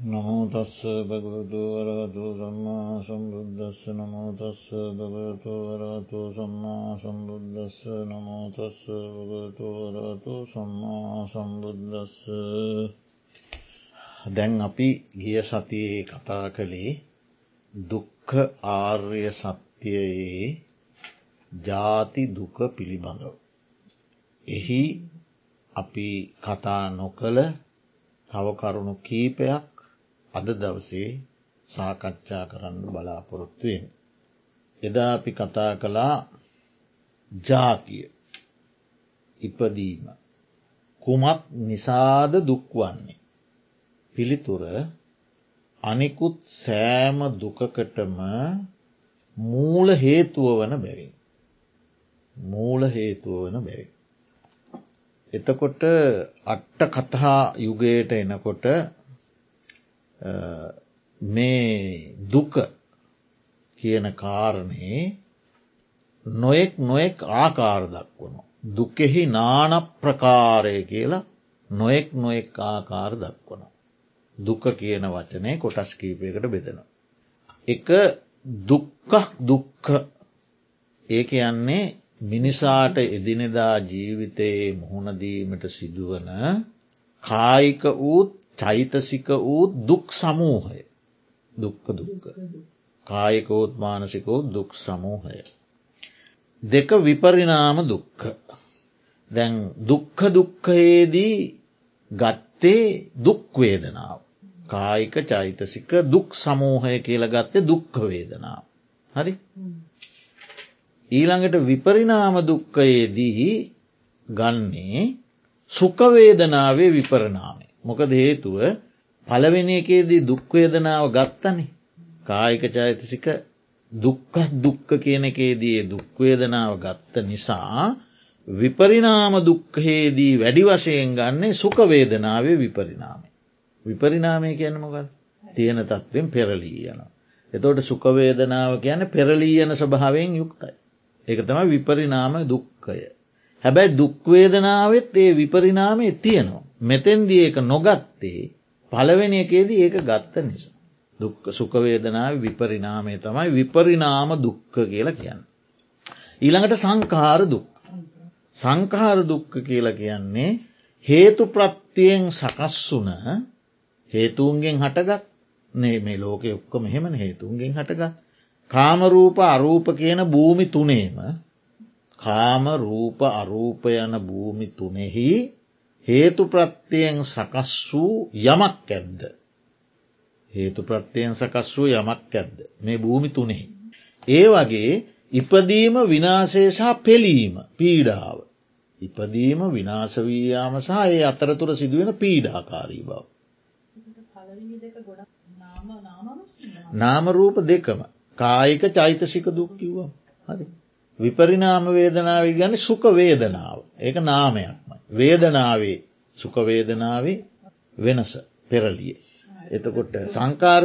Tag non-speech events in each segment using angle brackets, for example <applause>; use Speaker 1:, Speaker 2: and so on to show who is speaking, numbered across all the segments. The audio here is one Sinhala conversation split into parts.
Speaker 1: නමෝතස්ස භගවතු වරහතු සම්මා සම්බුද්ධස්ස නමෝතස්ස භගවතු වරහතු සම්මා සම්බුද්ධස්ස නමෝතස්ස භගවතු වරහතු සම්මා සම්බුද්ධස්ස දැන් අපි ගිය සතියේ කතා කළේ දුක්ක ආර්ය සත්‍යයේ ජාති දුක පිළිබඳව. එහි අපි කතා නොකළ තව කරුණු කීපයක් අද දවසේ සාකච්ඡා කරන්න බලාපොරොත්තුවෙන්. එදා අපි කතා කළා ජාතිය ඉපදීම කුමක් නිසාද දුක්වන්නේ. පිළිතුර අනිකුත් සෑම දුකකටම මූල හේතුව වන බැරි. මූල හේතුව වන බැරි. එතකොට අට්ට කතා යුගයට එනකොට මේ දුක කියන කාරණයේ නොයෙක් නොයෙක් ආකාර දක්වනු. දුකෙහි නාන ප්‍රකාරය කියලා නොයෙක් නොයෙක් ආකාර දක්වන. දුක කියන වචනය කොටස් කීපයකට බෙදෙන. එක දුක්කක් දුක්ක ඒ යන්නේ මිනිසාට එදිනෙදා ජීවිතයේ මුහුණදීමට සිදුවන කායික වූත් චෛතසික වූ දුක් සමූහය දුක්ක දුක්ක කායකෝත් මානසිකෝ දුක් සමූහය. දෙක විපරිනාම දුක්ක. දැන් දුක්ක දුක්කයේදී ගත්තේ දුක්වේදනාව. කායික චෛතසික දුක් සමූහය කියල ගත්තේ දුක්ක වේදනාව. හරි ඊළඟට විපරිනාම දුක්කයේදී ගන්නේ සුකවේදනාවේ විපරනාමය. මොකද හේතුව පලවෙනි එකේදී දුක්වේදනාව ගත්තනෙ කායික චෛතසික දුක්ක දුක්ක කියන එකේදී දුක්වේදනාව ගත්ත නිසා විපරිනාම දුක්හේදී වැඩි වශයෙන් ගන්නේ සුකවේදනාවේ විපරිනාමය. විපරිනාමය කියන මොකල් තියෙන තත්වෙන් පෙරලී යන. එතෝට සුකවේදනාව කියන පෙරලී යන ස්වභාවයෙන් යුක්තයි. එක තම විපරිනාම දුක්කය. හැබැයි දුක්වේදනාවත් ඒ විපරිනාමය තියෙනවා. මෙතැන්දී ඒක නොගත්තේ පළවෙනි එකේදී ඒක ගත්ත නිසා. දුක්ක සුකවේදනාව විපරිනාමය තමයි විපරිනාම දුක්ක කියලා කියන්න. ඊළඟට සංකාර දුක්. සංකාර දුක්ක කියලා කියන්නේ හේතු ප්‍රත්තියෙන් සකස් වුන හේතුන්ගෙන් හටගත් නේ මේ ලෝක ඔක්කො මෙහෙමන හේතුන්ගෙන් හටගත්. කාමරූප අරූප කියන භූමි තුනේම කාම රූප අරූප යන භූමි තුනෙහි හේතු ප්‍රත්තියෙන් සකස් වූ යමක් ඇද්ද. හේතු ප්‍රත්තියෙන් සකස් වූ යමක් ඇද්ද. මේ භූමි තුනෙහි. ඒ වගේ ඉපදීම විනාශේෂා පෙළීම පීඩාව. ඉපදීම විනාශවීයාම සහ ඒ අතරතුර සිදුවෙන පීඩාකාරී බව. නාමරූප දෙකම කායික චෛතසික දුක්කිව්වම් හරි. විපරිනාම වේදනාව ගැන සුක වේදනාව ඒක නාමයක්ම. වේදනාවේ සුකවේදනාවේ වෙනස පෙරලිය. එතකොට සංකාර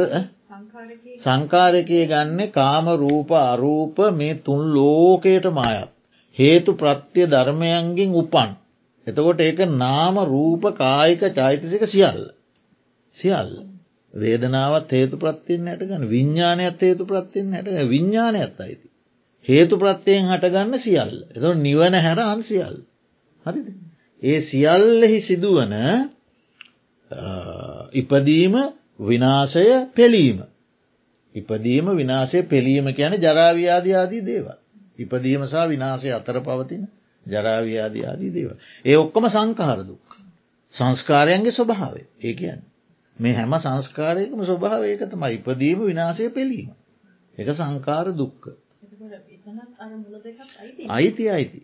Speaker 1: සංකාරකය ගන්න කාම රූප අරූප මේ තුන් ලෝකයට මායත්. හේතු ප්‍රත්‍ය ධර්මයන්ගෙන් උපන්. එතකොට ඒක නාම රූප කායික චෛතසික සියල්ල. සියල්ල. වේදනාවත් හේතු ප්‍රත්තියෙන් ඇට ගන්න විඤ්ඥානයත් හේතු ප්‍රත්තියෙන් ඇට විඤ්ඥානයත් අයිති. හේතු ප්‍රත්තියෙන් හටගන්න සියල්ල. එත නිවන හැර අන් සියල්. හරිද. ඒ සියල්ලෙහි සිදුවන ඉපදීම විනාශය පෙළීම. ඉපදීම විනාශය පෙළීම කියන ජරාව්‍යාධ ආදී දේව. ඉපදීම සහ විනාශය අතර පවතින ජරාව්‍යාධ ආදී දේව. ඒ ඔක්කොම සංකාර දුක්. සංස්කාරයන්ගේ ස්වභාවය ඒ කියන්න. මේ හැම සංස්කාරයකම ස්වභාව ඒක තම ඉපදීම විනාශය පෙළීම. එක සංකාර දුක්ක. අයිති අයිති.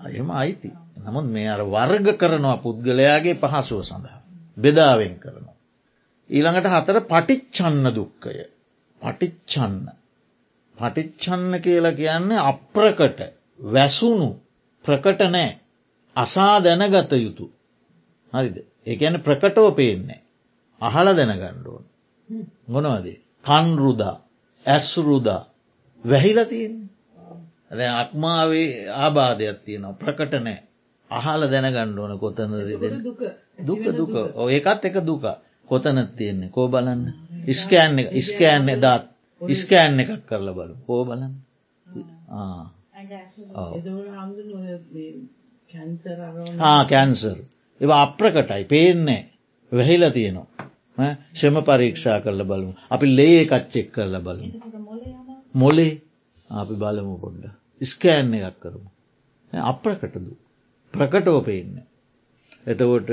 Speaker 1: අයම අයිති. නමුත් මේ අර වර්ග කරනවා පුද්ගලයාගේ පහසුව සඳහා. බෙදාවෙන් කරනවා. ඊළඟට හතර පටිච්චන්න දුක්කය. පටිච්චන්න. පටිච්චන්න කියලා කියන්නේ අප්‍රකට වැසුණු ප්‍රකට නෑ. අසා දැනගත යුතු. හරිද. ඒඇන ප්‍රකටව පේන්නේ. අහල දැනගණ්ඩුවන්. මොනවදේ. කන්රුදා ඇස්රුදා වැහිල තියෙන්නේ. අක්මාවේ ආබාධයක් තියෙනවා. ප්‍රකට නෑ. අහල දැනගණ්ඩ ඕන කොතන දුක. දුක ඒකත් එක දුක කොතන තියෙන්නේ? කෝ බලන්න. ඉස්කෑන් එක ඉස්කෑන් දාත්. ඉස්කෑන් එකක් කරලා බලු කෝ බලන්න. කැන්සර් ඒ අප්‍රකටයි. පේන්නේ වැහිල තියෙනවා. ෂම පරීක්ෂා කරල බලමු. අපි ලේ එකච්චෙක් කරල බලමු. මොලේ අපි බලමු පොඩ්ඩ ස්කෑන් එකක් කරමු. අප්‍රකටදු? ප්‍රකටෝ පේන්න. එතකොට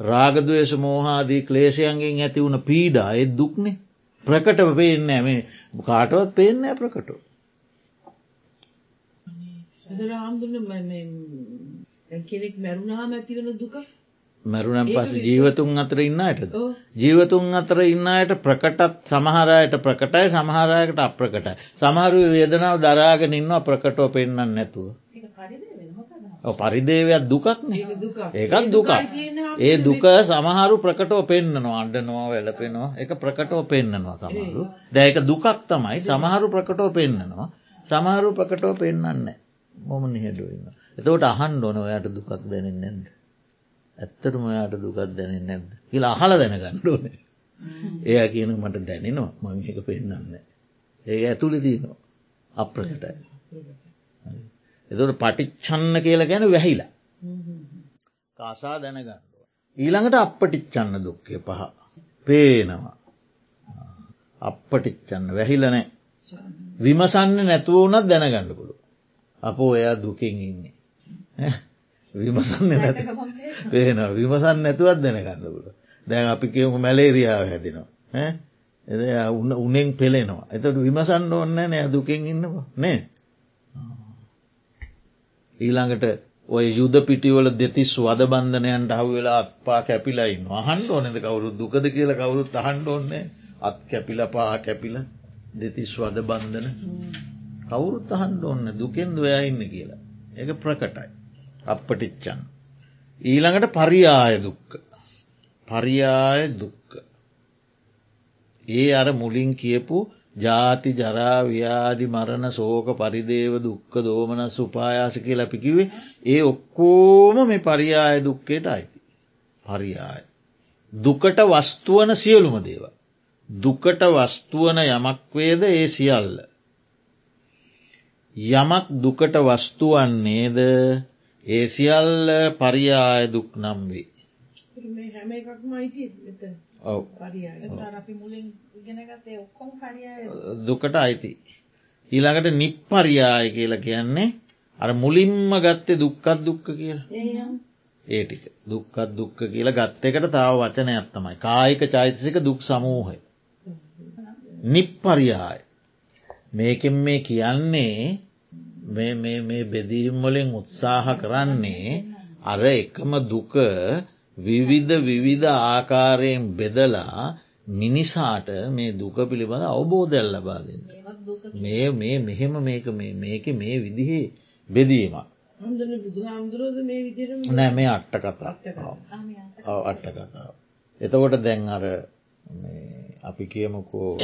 Speaker 1: රාගදවේශ මෝහාදී ක්ලේෂයන්ගෙන් ඇති වුණ පීඩා එත් දුක්නේ. ප්‍රකටව පේන්න මේ කාටවත් පේන්න ප්‍රකටෝ
Speaker 2: කෙනෙක් මැරුණහම ඇතිවන දුක
Speaker 1: මැරුණම් පස ජීවතුන් අතර ඉන්නයටද ජීවතුන් අතර ඉන්නයට ප්‍රකටත් සමහරයට ප්‍රකටයි සමහරයකට අප්‍රකටයි. සමහරු වේදනාව දරාගෙන ඉන්න ප්‍රකටෝ පෙන්න්න නැතුව. පරිදේවයක් දුකක්න ඒකත් දුක ඒ දුක සමහරු ප්‍රකටෝ පෙන්න්නනවා අන්ඩනවා වෙලපෙනවා එක ප්‍රකටෝ පෙන්න්නනවා සමහරු. දැයක දුකක් තමයි. සමහරු ප්‍රකටෝ පෙන්න්නනවා සමහරු ප්‍රකටෝ පෙන්න්න මොම නිහෙඩුවන්න එතවට අහන් ඩොන ඔයාට දුකක් දැනෙන් නැද ඇත්තටම ඔයාට දුකක් දැනෙන් නැද්ද? කියලා අහල දැනගණ්ඩෝනේ එයා කියන මට දැනෙනවා. මං එක පෙන්න්න ඒ ඇතුළි දීනවා අප්‍රකටයි. එතට පටිච්චන්න කියල ගැන වැහිලා. කාසා දැනගන්නුව. ඊළඟට අපපටිච්චන්න දුක්කය පහ. පේනවා. අපපටිච්චන්න වැහිලනෑ විමසන්න නැතුව වනත් දැනගන්නකුළු අපෝ එයා දුකින් ඉන්නේ විමසන්න නැත. පේන විමසන්න නැතුවත් දැනගන්නකුළ දැන් අපි කියමු මැලේරියාව හැදෙනවා. එද උන්න උනෙන් පෙළෙනවා එතට විමසන්න ඔන්න නෑ. දුකින් ඉන්නවා. නේ. ඊළඟට ඔය යුද පිටිවල දෙතිස් වද බන්ධනයන්ට හව වෙලා අත්පා කැපිලයින්න අහන්ඩ ඕනෙද කවුරුත් දුකද කියල කවුරුත් අහන්ඩ ඕන්නේ අත් කැපිල පා කැපිල දෙතිස් වද බන්ධන. කවුරුත් අහන්ඩ ඔන්න දුකෙන් දොයා ඉන්න කියලා. ඒක ප්‍රකටයි අපපටිච්චන් ඊළඟට පරියාය දුක්ක පරියාය දුක්ක ඒ අර මුලින් කියපු ජාති ජරාව්‍යාදි මරණ සෝක පරිදේව දුක්ක දෝමන සුපායාස කියලා පිකිවේ ඒ ඔක්කෝම මේ පරියාය දුක්කයට අයිති. පරියාය. දුකට වස්තුවන සියලුම දේව. දුකට වස්තුවන යමක්වේද ඒ සියල්ල. යමක් දුකට වස්තුවන්නේද ඒ සියල්ල පරියාය දුක් නම් වේ. ඔව. දුකට අයිති. ඊළඟට නිප්පරියාය කියලා කියන්නේ අර මුලින්ම ගත්තේ දුක්කත් දුක්ක කියලා. ඒටික දුක්කත් දුක්ක කියලා ගත්ත එකට තාව වචනයක් තමයි. කායික චෛතසික දුක් සමූහය. නිප්පරියාය. මේකෙන් මේ කියන්නේ මේ බෙදීම්වලින් උත්සාහ කරන්නේ අර එකම දුක විවිධ විවිධ ආකාරයෙන් බෙදලා මිනිසාට මේ දුක පිළිබඳ අවබෝධයක් ලබා දෙන්න. මේ මේ මෙහෙම මේක මේක මේ විදිහේ බෙදීමක්. නෑ මේ අට්ට කතා අට්ට කතාව. එතකොට දැන් අර අපි කියමුකෝ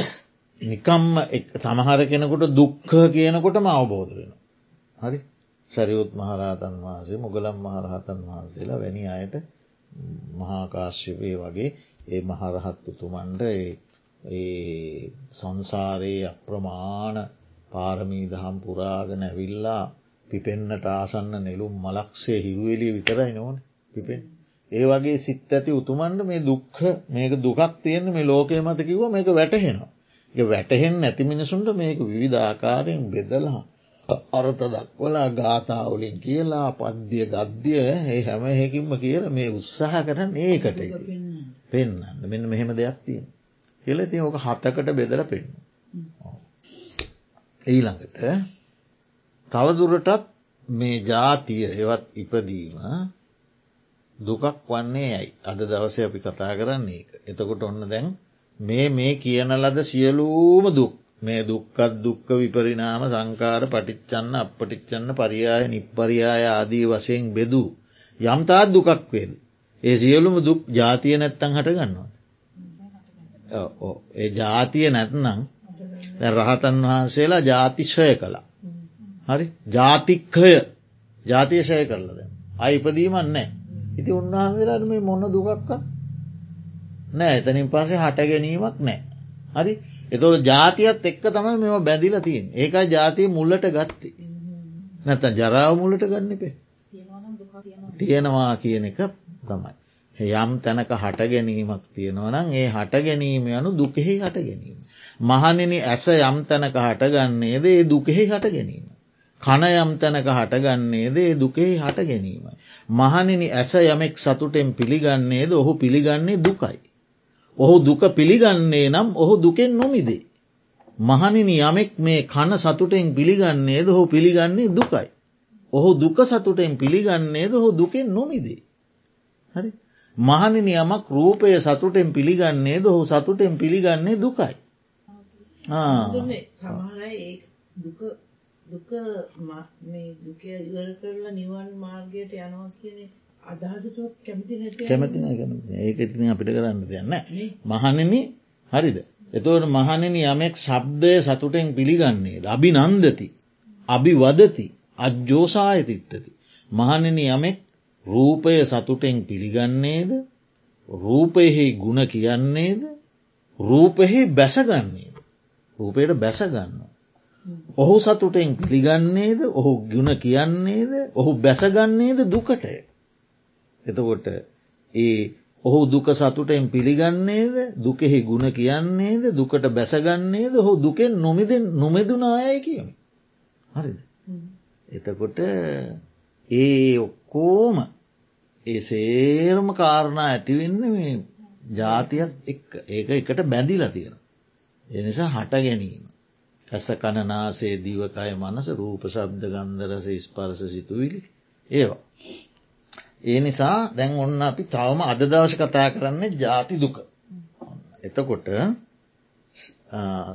Speaker 1: නිකම්ම සමහර කෙනකොට දුක්ඛ කියනකොටම අවබෝධ වෙන. හරි සැරියුත් මහරහතන් වහන්සේ මුගලම් මහරහතන් වහන්සේලා වැනි අයට මහාකාශ්‍යපය වගේ ඒ මහරහත් උතුමන්ට ඒ සංසාරයේ අප්‍රමාණ පාරමී දහම් පුරාගෙන ඇවිල්ලා පිපෙන්න්නට ආසන්න නෙළුම් මලක්ෂේ හිරුවලිය විතරයි නොවන පිපෙන්. ඒ වගේ සිත් ඇති උතුමන්ට මේ දුක්හ මේක දුකක් තියෙන මේ ලෝකය මත කිව මේක වැටහෙනවා. වැටහෙන් නැති මිනිසුන්ට මේක විවිධාකාරයෙන් බෙදලා අරත දක්වලා ගාථාවලින් කියලා පද්දිය ගද්දිය ඒ හැම හැකින්ම කියල මේ උත්සාහ කරන්න ඒකට පෙන්න්න මෙන්න මෙහෙම දෙයක් තියෙන. කියල ති ඕක හතකට බෙදල පෙන්න. ඊළඟට තවදුරටත් මේ ජාතිය හෙවත් ඉපදීම දුකක් වන්නේ ඇයි අද දවස අපි කතා කරන්නේ එක. එතකොට ඔන්න දැන් මේ මේ කියන ලද සියලූම දුක් මේ දුක්කත් දුක්ක විපරිනාම සංකාර පටිච්චන්න අපපටිච්චන්න පරියාය නිප්පරියාය ආදී වශයෙන් බෙදූ. යම්තාත් දුකක් වේද. ඒ සියලුම දුක් ජාතිය නැත්තං හට ගන්නවා. ඒ ජාතිය නැත්නම් රහතන් වහන්සේලා ජාතිශය කළා. හරි ජාතික්කය ජාතියශය කරලද. අයිපදීමන්නේ. ඉති උන්වහන්සේලාට මේ මොන්න දුකක්ක නෑ එතනින් පස්සේ හට ගැනීමක් නෑ. හරි එතොට ජාතියත් එක්ක තමයි මෙම බැඳිල තියෙන් ඒකයි ජාතිය මුල්ලට ගත්තේ. නැත ජරාව මුලට ගන්නපේ. තියෙනවා කියන එක තමයි. යම් තැනක හට ගැනීමක් තියෙනවනම් ඒ හට ගැනීම යනු දුකෙහි හට ගැනීම. මහනිනි ඇස යම් තැනක හටගන්නේද ඒ දුකෙහි හට ගැනීම. කන යම් තැනක හටගන්නේද ඒ දුකෙහි හට ගැනීම. මහනිනි ඇස යමෙක් සතුටෙන් පිළිගන්නේද ඔහු පිළිගන්නේ දුකයි. ඔහු දුක පිළිගන්නේ නම් ඔහු දුකෙන් නොමිදේ. මහනිනි යමෙක් මේ කන සතුටෙන් පිළිගන්නේද හෝ පිළිගන්නේ දුකයි. ඔහු දුක සතුටෙන් පිළිගන්නේද හෝ දුකෙන් නොමිදේ. හරි මහනිනි යමක් රූපය සතුටෙන් පිළිගන්නේද හෝ සතුටෙන් පිළිගන්නේ දුකයි.
Speaker 2: දුක දුක දුක ඉවර කරලා නිවන් මාර්ගයට යනවා කියන අදහසට කැමති නැති
Speaker 1: කැමතින කැමති ඒක ඉතින් අපිට කරන්න දෙන්න මහනන හරිද? එතවට මහනන යමෙක් ශබ්දය සතුටෙන් පිළිගන්නේ අභි නන්දති අභි වදති අජ්ජෝසාය තිට්ටති මහනන යමෙක් රූපය සතුටෙන් පිළිගන්නේද? රූපයෙහි ගුණ කියන්නේද? රූපෙහි බැසගන්නේද රූපයට බැසගන්න. ඔහු සතුටෙන් පිළිගන්නේද? ඔහු ගුණ කියන්නේද? ඔහු බැසගන්නේද දුකටය. එතකොට ඒ ඔහු දුක සතුටෙන් පිළිගන්නේද දුකෙහි ගුණ කියන්නේද දුකට බැසගන්නේද හෝ දුකෙන් නොමිදෙන් නොමෙදුනායයි කියම. හරිද. එතකොට ඒ ඔක්කෝම ඒ සේරම කාරණා ඇතිවෙන්න මේ ජාතියත් ඒක එකට බැඳිලා තියෙන. එනිසා හට ගැනීම. ඇස කණනාසේ දිවකය මනස රූප ශබ්ද ගන්දරස ස්පර්ස සිතුවිලි ඒවා. ඒ නිසා දැන් ඔන්න අපි තවම අද දවශ කතා කරන්නේ ජාති දුක. එතකොට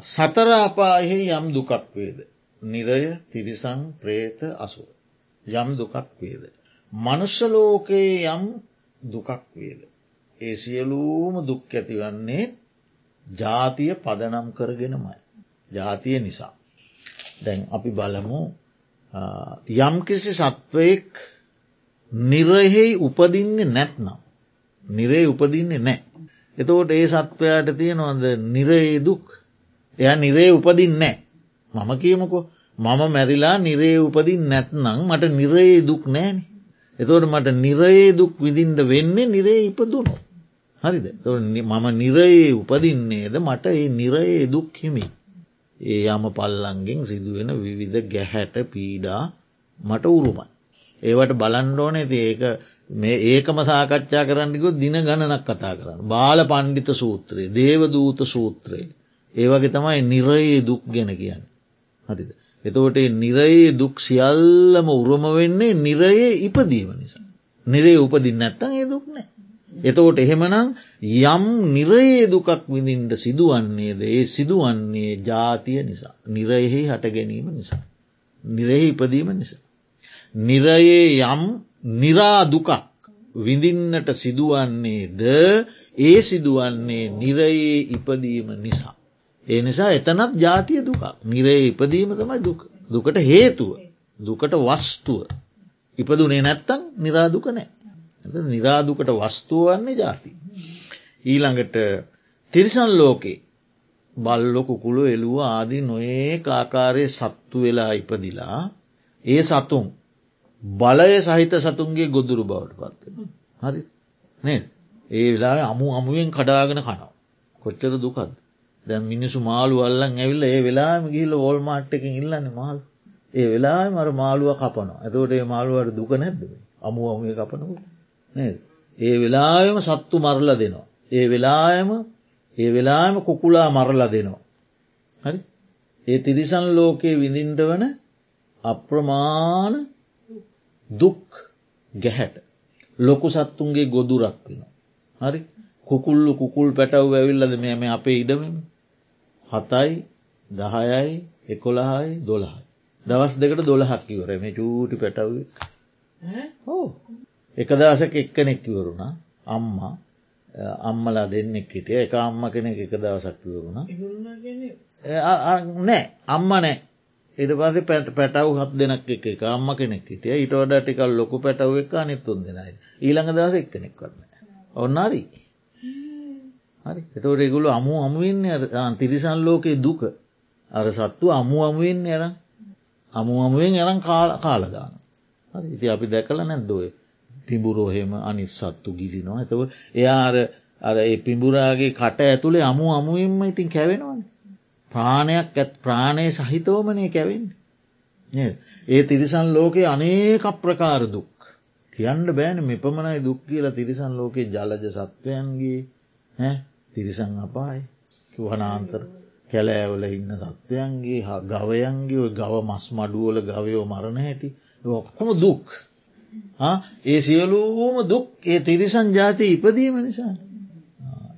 Speaker 1: සතරාපායෙහි යම් දුකක් වේද. නිරය තිරිසං ප්‍රේත අසුව. යම් දුකක් වේද. මනුෂ්‍යලෝකයේ යම් දුකක් වේද. ඒ සියලූම දුක් ඇතිවන්නේ ජාතිය පදනම් කරගෙනමයි. ජාතිය නිසා. දැන් අපි බලමු යම්කිසි සත්වයෙක් නිරහෙහි උපදින්නේ නැත්නම්. නිරේ උපදින්නේ නෑ. එතෝට ඒ සත්වයාට තියෙනවද නිරේ දුක් එය නිරේ උපදින් නෑ. මම කියමකෝ මම මැරිලා නිරේ උපදින් නැත්නම් මට නිරේ දුක් නෑන. එතෝට මට නිරේ දුක් විදින්ට වෙන්නේ නිරේ ඉපදුණු. හරිද මම නිරයේ උපදින්නේද මට ඒ නිරයේ දුක් හිමි. ඒ යම පල්ලන්ගෙන් සිදුවෙන විවිධ ගැහැට පීඩා මට උරුමයි. ඒවට බලන්ඩෝන ඇති ඒක මේ ඒකම සාකච්ඡා කරන්නකු දින ගණනක් කතා කරන්න. බාල පණ්ඩිත සූත්‍රයේ දේවදූත සූත්‍රයේ. ඒවගේ තමයි නිරයේ දුක් ගැන කියන්න. හරිද. එතවට නිරයේ දුක් සියල්ලම උරුම වෙන්නේ නිරයේ ඉපදීම නිසා. නිරේ උපදින්න නැත්තන් ඒ දුක් නෑ. එතකොට එහෙමනම් යම් නිරයේ දුකක් විඳින්ට සිදුවන්නේද ඒ සිදුවන්නේ ජාතිය නිසා. නිරයෙහි හට ගැනීම නිසා. නිරෙහි ඉපදීම නිසා. නිරයේ යම් නිරාදුකක් විඳින්නට සිදුවන්නේද? ඒ සිදුවන්නේ නිරයේ ඉපදීම නිසා. ඒ නිසා එතනත් ජාතිය දුක නිරේ ඉපදීම තමයි දුකට හේතුව දුකට වස්තුව. ඉපදුනේ නැත්තං නිරාදුක නෑ. නිරාදුකට වස්තුවන්නේ ජාති. ඊළඟට තිරිසන් ලෝකේ බල්ලො කුළු එළුව ආදි නොඒ කාකාරය සත්තු වෙලා ඉපදිලා ඒ සතුන් බලය සහිත සතුන්ගේ ගොදුරු බවට පත්වෙන. හරි නේ ඒ වෙලා අමු අමුවෙන් කඩාගෙන කනවා. කොච්චර දුකද. දැන් මිනිසු මාළු අල්ලන් ඇවිල්ල ඒ වෙලාම ගිහිල ඕල් මාට්ටකින් ඉල්ලන්න මාල් ඒ වෙලා මර මාළුව කපනවා ඇතවට ඒ මාළුවට දුක නැද්ද අමු අමුේ කපනකට ඒ වෙලායම සත්තු මරල දෙනවා. ඒ වෙලායම ඒ වෙලාම කුකුලා මරලා දෙනවා. හරි ඒ තිරිසන් ලෝකයේ විඳින්ට වන අප්‍රමාණ දුක් ගැහැට. ලොකු සත්තුන්ගේ ගොදුරක් වෙන. හරි? කුකුල්ලු කුකුල් පැටව් ඇවිල්ලද මෙ මේ අපේ ඉඩමම? හතයි දහයයි එකොළහයි දොළහයි. දවස් දෙකට දොළහක් කිවර මේ චූටි පැටව් හෝ එක දවසක එක්කනෙක්කිවරුණා අම්මා අම්මලා දෙන්නෙක් හිටිය. එක අම්ම කෙනෙක් එක දවසක්කිවරුණ නෑ. අම්ම නෑ ඉට පස පැට පැටව් හත් දෙනක් එක එක අම්ම කෙනෙක් හිටිය. ඉට වඩ ටිකල් ලොකු පැටව එක අනිත්තුන් දෙනයි ඊළඟ දවස එක්කනෙක් වන්න ඔන්නරී හරි. එතවට ඒගොලු අමු අමුවෙන් තිරිසන් ලෝකයේ දුක. අර සත්තු අමු අමුවෙන් යර අමු අමුවෙන් යරන් කාල කාලදාන හරි. ඉති අපි දැකල නැද්දෝය පිඹුරෝහෙම අනිස් සත්තු ගිලිනවා ඇතව එයා අර ඒ පිඹුරාගේ කට ඇතුළේ අමු අමුවෙන්ම ඉතින් කැවෙනවන. ප්‍රාණයක් ඇත් ප්‍රාණය සහිතෝමනය කැවෙන්නේ. ඒ තිරිසන් ලෝකයේ අනේක ප්‍රකාර දුක්. කියන්න බෑන මෙපමණයි දුක් කියලා තිරිසන් ලෝකයේ ජලජ සත්වයන්ගේ තිරිසං අපායි. වනාන්තර කැලෑවල ඉන්න සත්වයන්ගේ හා ගවයන්ගේ ගව මස් මඩුවල ගවයෝ මරණ හැටි. ඔක්කොම දුක්. ඒ සියලූම දුක් ඒ තිරිසන් ජාතිය ඉපදීම නිසා.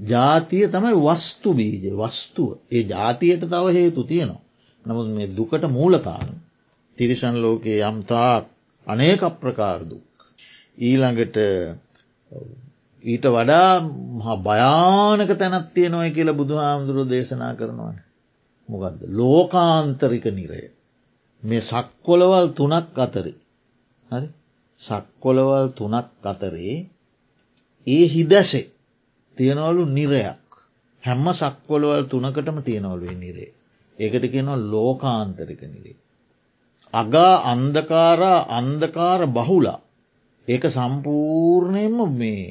Speaker 1: ජාතිය තමයි වස්තු බීජ වස්තුව ඒ ජාතියට තව හේතු තියෙනවා. නමුත් මේ දුකට මූලකාරන. තිරිසන් ලෝකයේ යම්තා අනේක ප්‍රකාර දුක්. ඊළඟට ඊට වඩා භයානක තැනත් තියෙනොය කියලා බුදු හාමුදුරුව දේශනා කරනවන. මොකක්ද ලෝකාන්තරික නිරය. මේ සක්කොලවල් තුනක් අතරි. හරි සක්කොලවල් තුනක් අතරේ ඒ හිදැසේ තියෙනවලු නිරයක් හැම්ම සක්කොලවල් තුනකටම තියෙනවලුවේ නිරේ. ඒකට කියනවා ලෝකාන්තරික නිරේ. අගා අන්දකාරා අන්දකාර බහුලා ඒක සම්පූර්ණයම මේ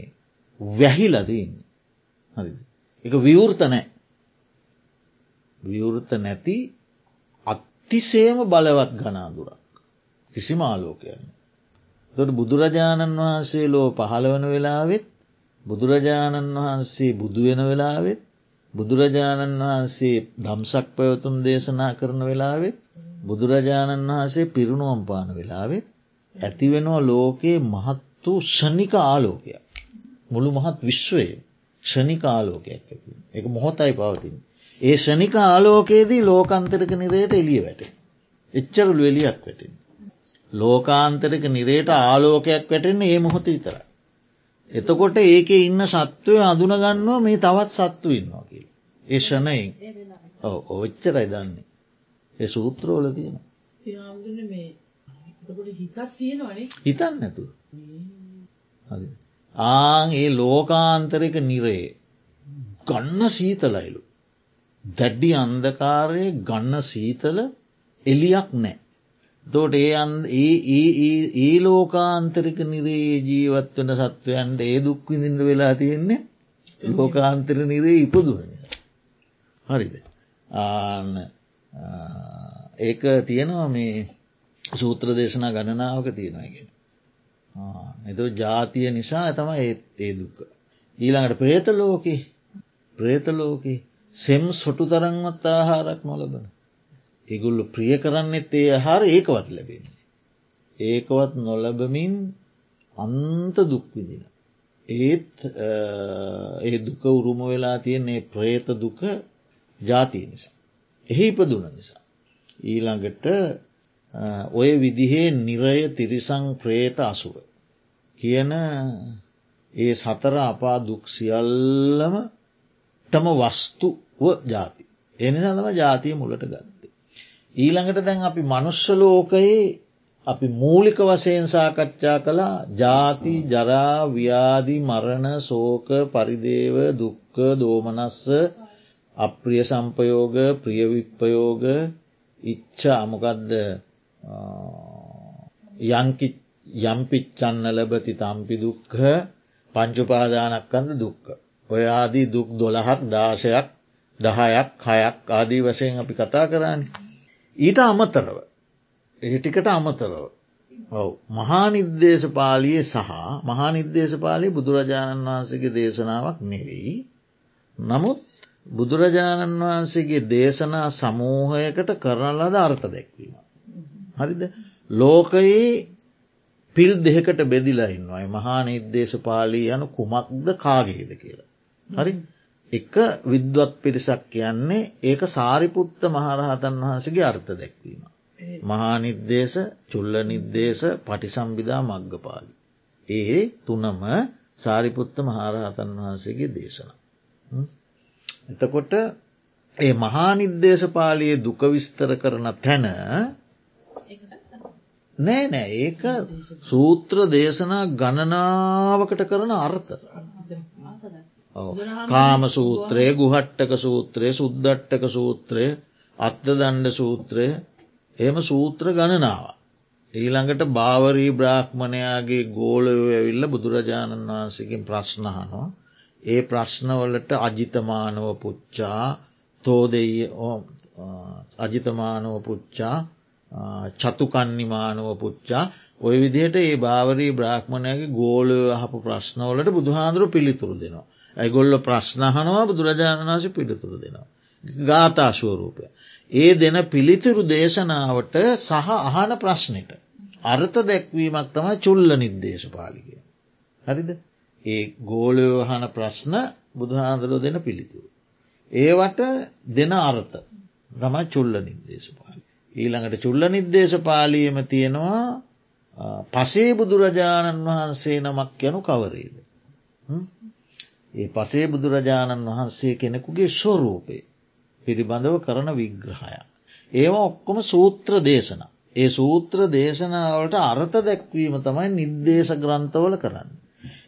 Speaker 1: වැහිලදන්න හරි එක විවෘත නෑ විවෘත නැති අත්තිසේම බලවත් ගනාදුරක් කිසිම ආලෝකයන්න. තොට බුදුරජාණන් වහන්සේ ලෝ පහළවන වෙලාවෙත් බුදුරජාණන් වහන්සේ බුදුවෙන වෙලාවෙත් බුදුරජාණන් වහන්සේ දම්සක් පැවතුන් දේශනා කරන වෙලාවෙත් බුදුරජාණන් වහන්සේ පිරුණුවම් පාන වෙලාවෙත් ඇතිවෙනවා ලෝකයේ මහත් වූ ෂණික ආලෝකයක්. මුළු මහත් විශ්වයේ ෂණික ආලෝකයක් ඇති එක මොහොතයි පවතින්. ඒ ෂණික ආලෝකයේදී ලෝකන්තරක නිරයට එලිය වැට. එච්චරලු එලියක් වැටෙන. ලෝකාන්තරක නිරේට ආලෝකයක් වැටෙන්නේ ඒ මොහොත විතර. එතකොට ඒක ඉන්න සත්වය අඳුනගන්නවා මේ තවත් සත්තු ඉන්නවා කිය. ඒ ෂණයෙන් ඔච්චරයි දන්නේ. ඒ සූත්‍රෝල තියෙන. හිතන්න නැතු. ආං ඒ ලෝකාන්තරක නිරේ ගන්න සීතලයිලු. දැඩ්ඩි අන්දකාරය ගන්න සීතල එලියක් නෑ. තෝට ඒ ඒ ලෝකාන්තරික නිරේ ජීවත් වන සත්වයන්ට ඒ දුක් විඳින්ට වෙලා තියෙන්නේ ලෝකාන්තර නිරේ ඉපදුන. හරිද. ආන්න ඒක තියෙනවා මේ සූත්‍ර දේශනා ගණනාවක තියෙනගෙන. එතු ජාතිය නිසා තම ඒ දුක්ක. ඊළඟට ප්‍රේත ලෝකෙ ප්‍රේතලෝකෙ සෙම් සොටු තරන්වත් ආහාරක් නොලබන. එගුල්ලු ප්‍රිය කරන්නෙත් ඒ හාර ඒකවත් ලැබෙන්නේ. ඒකවත් නොලබමින් අන්ත දුක්විදින. ඒත් ඒ දුක උරුම වෙලා තියන්නේ ප්‍රේත දුක ජාතිය නිසා. එහි ඉපදුන නිසා. ඊළඟට ඔය විදිහේ නිරය තිරිසං ප්‍රේත අසුර. කියන ඒ සතර අපා දුක් සියල්ලම ටම වස්තුව ජාති. එනිසා තම ජාතිය මුලට ගත්තේ. ඊළඟට දැන් අපි මනුෂ්‍යලෝකයේ අපි මූලික වශයෙන් සාකච්ඡා කළා ජාති ජරා ව්‍යාදි මරණ සෝක පරිදේව දුක්ක දෝමනස්ස අප්‍රිය සම්පයෝග ප්‍රියවිප්පයෝග ඉච්ච අමකදද යංකි යම්පිච්චන්න ලබති තම්පි දුක්හ පංචුපාදානක්කන්ද දුක්ක. ඔය ආදී දුක් දොළහක් දාශයක් දහයක් හයක් ආදී වශයෙන් අපි කතා කරන්න. ඊට අමතරව ඒටිකට අමතරව ඔව මහානිර්දේශ පාලියේ සහ මහානිර්දේශ පාලි බුදුරජාණන් වහන්සේගේ දේශනාවක් නෙවෙයි. නමුත් බුදුරජාණන් වහන්සේගේ දේශනා සමූහයකට කරන ලද අර්ථ දැක්වීම. හරිද ලෝකයේ පිල් දෙකට බෙදිලා ඉන්නවයි මහා නිර්දේශ පාලී යනු කුමක්ද කාගේද කියලා. හරි එක විද්වත් පිරිසක් කියන්නේ ඒක සාරිපුත්ත මහරහතන් වහන්සගේ අර්ථ දැක්වීම. මහා නිර්දේශ චුල්ල නිර්දේශ පටිසම්බිධා මග්ගපාලි. ඒ තුනම සාරිපුත්ත මහරහතන් වහන්සේගේ දේශන. එතකොට ඒ මහා නිර්දේශපාලයේ දුක විස්තර කරන තැන නෑ නෑ ඒක සූත්‍ර දේශනා ගණනාවකට කරන අර්ථ කාම සූත්‍රය ගුහට්ටක සූත්‍රය සුද්දට්ටක සූත්‍රය අත්ත දණ්ඩ සූත්‍රය එම සූත්‍ර ගණනාව. ඊළඟට භාවරී බ්‍රාහ්මණයාගේ ගෝලයෝ ඇවිල්ල බුදුරජාණන් වහන්සේකින් ප්‍රශ්නහනෝ. ඒ ප්‍රශ්නවලට අජිතමානව පුච්චා තෝදෙය අජිතමානව පුච්චා චතුකන්නිමානව පුච්චා ඔය විදිහට ඒ භාවරී බ්‍රාහ්මණයගේ ගෝලය අහපු ප්‍රශ්නවලට බුදුහාන්දුරු පිළිතුරු දෙනවා. ඇගොල්ල ප්‍රශ්නහනවා බුදුරජාණන් වහස පිළිතුරු දෙනවා. ගාථශුවරූපය. ඒ දෙන පිළිතුරු දේශනාවට සහ අහන ප්‍රශ්නයට. අර්ථ දැක්වීමක් තමයි චුල්ල නිර්දේශපාලිකය. හරිද ඒ ගෝලයෝහන ප්‍රශ්න බුදුහාන්දරෝ දෙන පිළිතුරු. ඒවට දෙන අර්ථ තමයි චුල්ල නිර්දේශපාලි. ඊළඟට චුල්ල නිර්දේශපාලියම තියෙනවා පසේ බුදුරජාණන් වහන්සේ නමක් යනු කවරේද. ඒ පසේ බුදුරජාණන් වහන්සේ කෙනෙකුගේ ස්වරූපය පිළිබඳව කරන විග්‍රහය. ඒවා ඔක්කොම සූත්‍ර දේශන. ඒ සූත්‍ර දේශනාවට අර්ථ දැක්වීම තමයි නිර්දේශ ග්‍රන්ථවල කරන්න.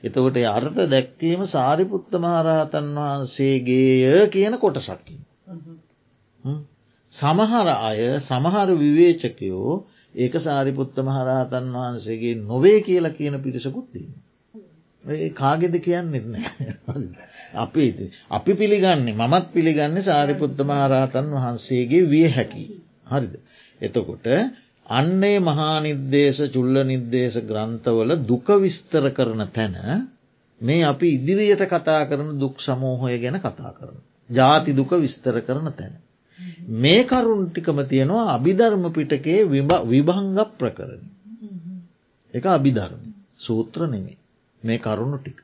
Speaker 1: එතකොට අර්ථ දැක්වීම සාරිපුත්ත මහරහතන් වහන්සේගේය කියන කොටසක්කින්. සමහර අය සමහර විවේචකයෝ ඒක සාරිපුත්ත මහරහතන් වහන්සේගේ නොවේ කියලා කියන පිරිසකුත්තිීම. කාගෙද කියන්නෙත් නෑ අපි අපි පිළිගන්නේ මමත් පිළිගන්න සාරිපුත්ත මහරහතන් වහන්සේගේ විය හැකි. හරිද. එතකොට අන්නේ මහානිර්දේශ චුල්ල නිර්දේශ ග්‍රන්ථවල දුක විස්තර කරන තැන මේ අපි ඉදිරියට කතා කරන දුක් සමූහය ගැන කතා කරන. ජාති දුක විස්තර කරන තැන. මේ කරුන් ටිකම තියෙනවා අභිධර්ම පිටකේ විභංග ප්‍රකරණ. එක අභිධර්ම සූත්‍ර නෙමේ. මේ කරුණු ටික.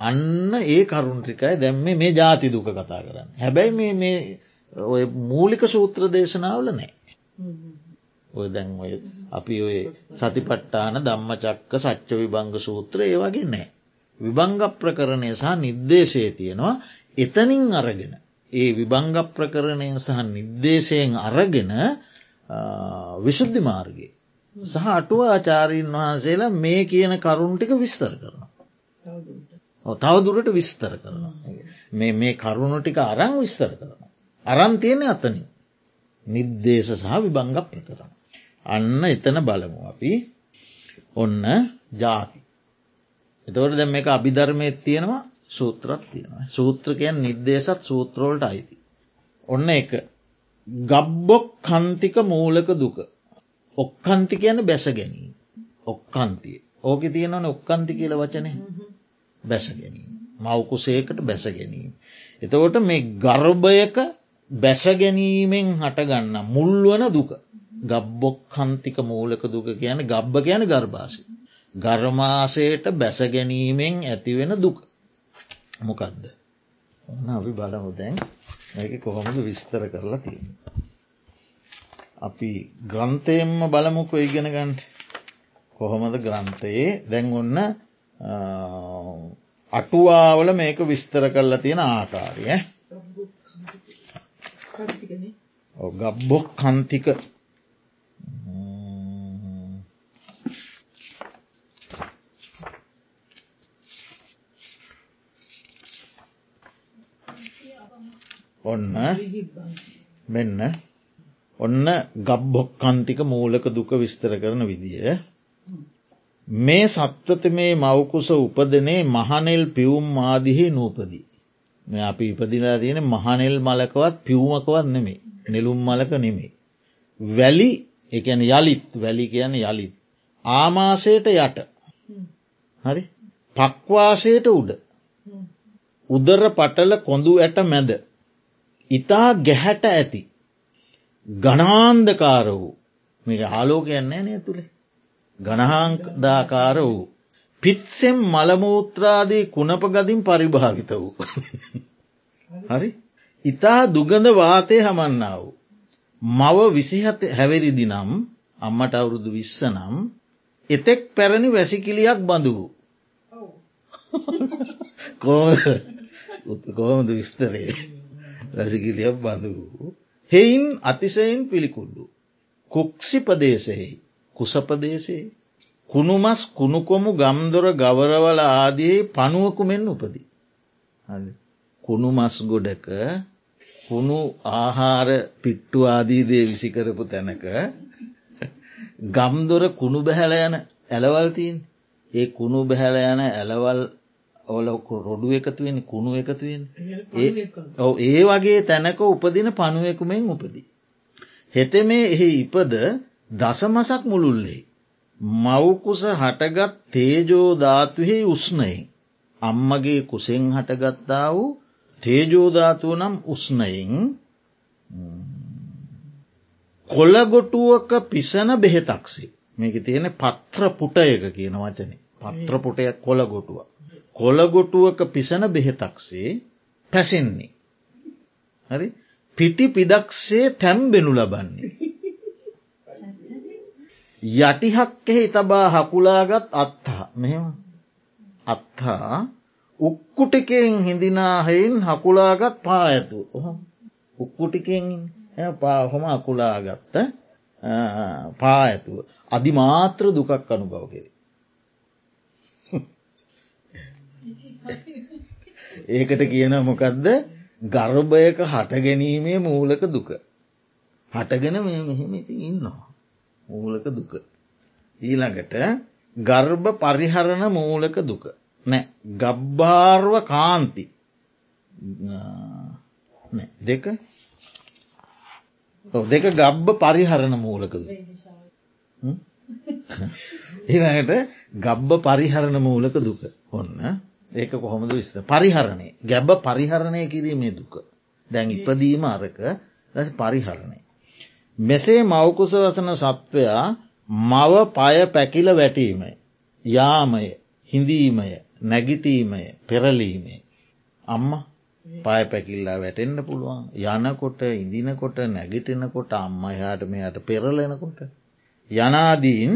Speaker 1: අන්න ඒ කරුණටිකයි දැම්ම මේ ජාති දුක කතා කරන්න. හැබැයි මේ ඔය මූලික සූත්‍ර දේශනාවල නෑ. ඔය දැන් ඔය අපි ඔය සතිපට්ටාන ධම්ම චක්ක සච්ච විභංග සූත්‍ර ඒ වගේ නෑ. විභංග ප්‍රකරණය සහ නිර්දේශය තියෙනවා එතනින් අරගෙන. ඒ විභංග ප්‍රකරණය සහ නිර්දේශයෙන් අරගෙන විශුද්ධි මාර්ගගේ. සහ අටුව ආචාරීන් වහන්සේලා මේ කියන කරුණටික විස්තර කරනවා. තවදුරට විස්තර කරනවා. මේ කරුණු ටික අරං විස්තර කරනවා. අරන් තියෙන අතනින්. නිර්දේශ සහ විභංග ප්‍රකරන. අන්න එතන බලමු අපි ඔන්න ජාති. එතවට දැ මේ අභිධර්මය තියෙනවා සූත්‍රත් තියෙනවා. සූත්‍රකයන් නිර්දේශත් සූත්‍රෝලට අයිති. ඔන්න එක ගබ්බොක් කන්තික මූලක දුක. ඔක්කන්ති කියන බැස ගැනීම. ඔක්කන්තිය. ඕක තියෙනවන ඔක්කන්ති කියල වචනය බැස ගැනීම. මවකුසේකට බැස ගැනීම. එතකොට මේ ගර්භයක බැස ගැනීමෙන් හටගන්න මුල්වන දුක. ගබ්බොක් කන්තික මූලක දුක කියන ගබ්බ කියන ගර්භාසය. ගර්මාසයට බැස ගැනීමෙන් ඇතිවෙන දුක. මොකක්ද. ඔන්න අපි බලමු දැන් ඒක කොහොමද විස්තර කරලා තියෙන. අපි ග්‍රන්ථයෙන්ම බලමුකො ඉගෙන ගන්ට කොහොමද ග්‍රන්ථයේ දැන් ඔන්න අටුවාවල මේක විස්තර කරලා තියෙන ආකාරය. ගබ්බොක් කන්තික. ඔන්න මෙන්න ඔන්න ගබ්බොක්කන්තික මූලක දුක විස්තර කරන විදිය. මේ සත්වත මේ මවකුස උපදනේ මහනෙල් පිවුම් ආදිහි නූපදී. මේ අපි ඉපදිලා තියෙන මහනෙල් මලකවත් පිවුමකවත් නෙමේ නෙළුම් මලක නෙමේ. වැලි එකන යළිත් වැලි කියන යළිත්. ආමාසයට යට හරි පක්වාසයට උඩ උදර පටල කොඳු ඇට මැද. ඉතා ගැහැට ඇති. ගනාන්දකාර වූ මේ ආලෝකයන්නේ නෑ තුළේ ගණහාදාකාර වූ. පිත්සෙම් මළමූත්‍රාදී කුණප ගදින් පරිභාගිත වූ. හරි ඉතා දුගඳ වාතය හමන්නා වූ. මව විසිහත හැවරිදි නම් අම්මට අවුරුදු විස්ස නම් එතෙක් පැරණි වැසිකිලියක් බඳු වූ. කොහොමද විස්තරේ වැසිකිලියක් බඳු වූ. හෙයින් අතිසයෙන් පිළිකුල්ලු. කුක්සි ප්‍රදේශෙහි කුසපදේශයේ කුණුමස් කුණුකොමු ගම්දොර ගවරවල ආදී පනුවකු මෙන් උපදී. කුණු මස් ගොඩක කුණු ආහාර පිට්ටු ආදීදේ විසිකරපු තැනක ගම්දොර කුණු බැහැල යන ඇලවල්තින් ඒ කුණු බැහැල යන ඇලවල් ඔල රොඩු එකතුවෙන් කුණු එකතුවෙන් ඒ වගේ. තැනක උපදින පනුවකුමෙන් උපදී. හෙත මේ එහි ඉපද දසමසක් මුළුල්ලේ. මවකුස හටගත් තේජෝධාතුහෙහි උස්නයෙන්. අම්මගේ කුසෙන් හටගත්තා වූ තේජෝධාතුව නම් උස්නයෙන් කොල්ලගොටුවක පිසන බෙහෙතක්සේ මේක තියෙන පත්‍ර පුටයක කියන වචනේ පත්‍ර පුටයක් කොළගොටුව. කොළගොටුවක පිසන බෙහෙතක්සේ පැසෙන්නේ. හරි පිටි පිඩක්සේ තැම්බෙනු ලබන්නේ. යටිහක්කෙහි තබා හකුලාගත් අත්හා මෙම අත්හා උක්කුටිකෙන් හිඳනාහෙයින් හකුලාගත් පා ඇතු උක්කුටිකෙන් පාහොම අකුලාගත්ත පා ඇතුව අධිමාත්‍ර දුකක් අනුභව කෙරේ. ඒකට කියන මොකක්ද ගර්භයක හට ගැනීමේ මූලක දුක. හටගෙන මේ මෙහෙම ඉති ඉන්නවා. මූලක දුක. ඊළඟට ගර්භ පරිහරණ මූලක දුක. නෑ ගබ්භාර්ව කාන්ති. දෙක? දෙක ගබ්බ පරිහරණ මූලකද ඊළඟට ගබ්බ පරිහරණ මූලක දුක. ඔන්න ඒක කොහොමද විස්ත පරිහරණය ගැබ්බ පරිහරණය කිරීමේ දුක. දැන් ඉපදීම අරක ලැස පරිහරණය. මෙසේ මවකුස වසන සත්වයා මව පය පැකිල වැටීමය යාමය හිඳීමය නැගිටීමය පෙරලීමේ අම්ම පය පැකිල්ලා වැටෙන්න්න පුළුවන් යනකොට ඉදිනකොට නැගිටෙනකොට අම්ම එහාට මෙයට පෙරලෙනකොට. යනාදීන්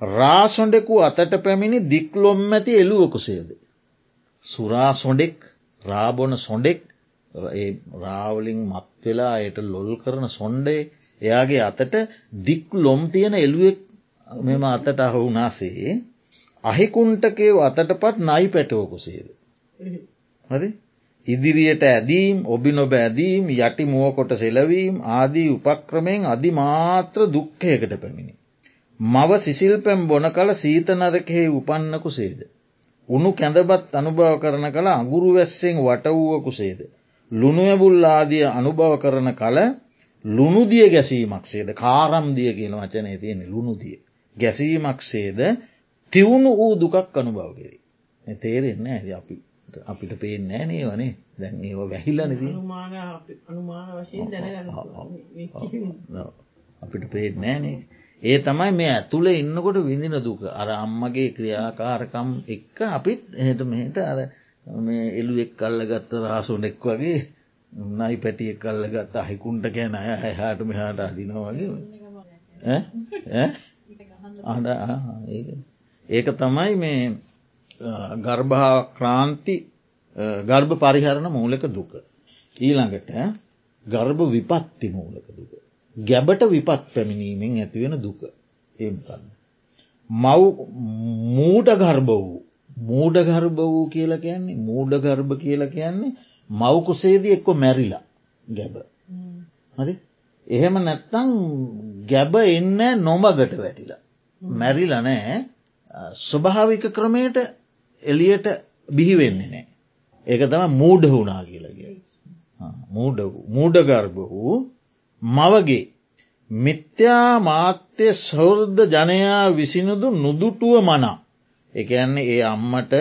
Speaker 1: රාසොඩෙකු අතට පැමිණි දික්ලොම් ඇති එළුවකුසේද. සුරා සොඩෙක් රාබොන සොඩෙක් රාවලින් මත්වෙලා අයට ලොල් කරන සොන්්ඩේ එයාගේ අතට දික් ලොම් තියෙන එළුවෙක් මෙම අතට අහුුනාසේ අහිකුන්ටකේ අතට පත් නයි පැටවකුසේද. හරි ඉදිරියට ඇදීම් ඔබි නොබ ඇදීම් යටි මුවකොට සෙලවීම් ආදී උපක්‍රමයෙන් අධිමාත්‍ර දුක්කයකට පැමිණි. මව සිසිල් පැම් බොන කළ සීතනරකෙහි උපන්නකු සේද. උනු කැඳබත් අනුභව කරන කළ අගුරු වැස්සෙන් වටවුවකු සේද. ලුණුවබුල් ආදිය අනුභව කරන කළ ලුණුදිය ගැසීමක් සේද කාරම්දිය කියන වචනය තියෙන ලුණුදිය. ගැසීමක් සේද තිවුණු වූ දුකක් අනුභව කෙරේ. තේරෙන්න ඇ අපි අපිට පේෙන් නෑනේ වනේ දැන් ඒ වැහිල්ලන අපිට පේෙන් නෑනේ ඒ තමයි මේ ඇතුළේ ඉන්නකොට විඳින දුක. අර අම්මගේ ක්‍රියාකාරකම් එක්ක අපිත් එහට මෙහට අර එළු එක් කල්ල ගත්ත රහසුනෙක් වගේ නයි පැටිය කල්ල ගත්ත අහිකුන්ට කෑන අය හැහාට මෙහාට අදිනවා වගේ. අඩ ඒක. තමයි මේ ගර්භා ක්‍රාන්ති ගර්භ පරිහරණ මූලක දුක. ඊළඟට ගර්භ විපත්ති මූලක දුක. ගැබට විපත් පැමිණීමෙන් ඇතිවෙන දුක. ඒකන්න. මව් මූට ගර්භ වූ. මූඩ ගර්භ වූ කියල කියන්නේ මූඩ ගර්භ කියල කියන්නේ මවකුසේදී එක්කො මැරිලා ගැබ. හරි එහෙම නැත්තං ගැබ එන්න නොමගට වැටිලා. මැරිල නෑ ස්වභාවික ක්‍රමයට එලියට බිහිවෙන්නේ නෑ. ඒක තම මූඩ වුණා කියලගේ. මූඩගර්භ වූ මවගේ මිත්‍යා මාත්‍ය සෞර්ධ ජනයා විසිනුදු නුදුටුව මනා. එක යන්නේ ඒ අම්මට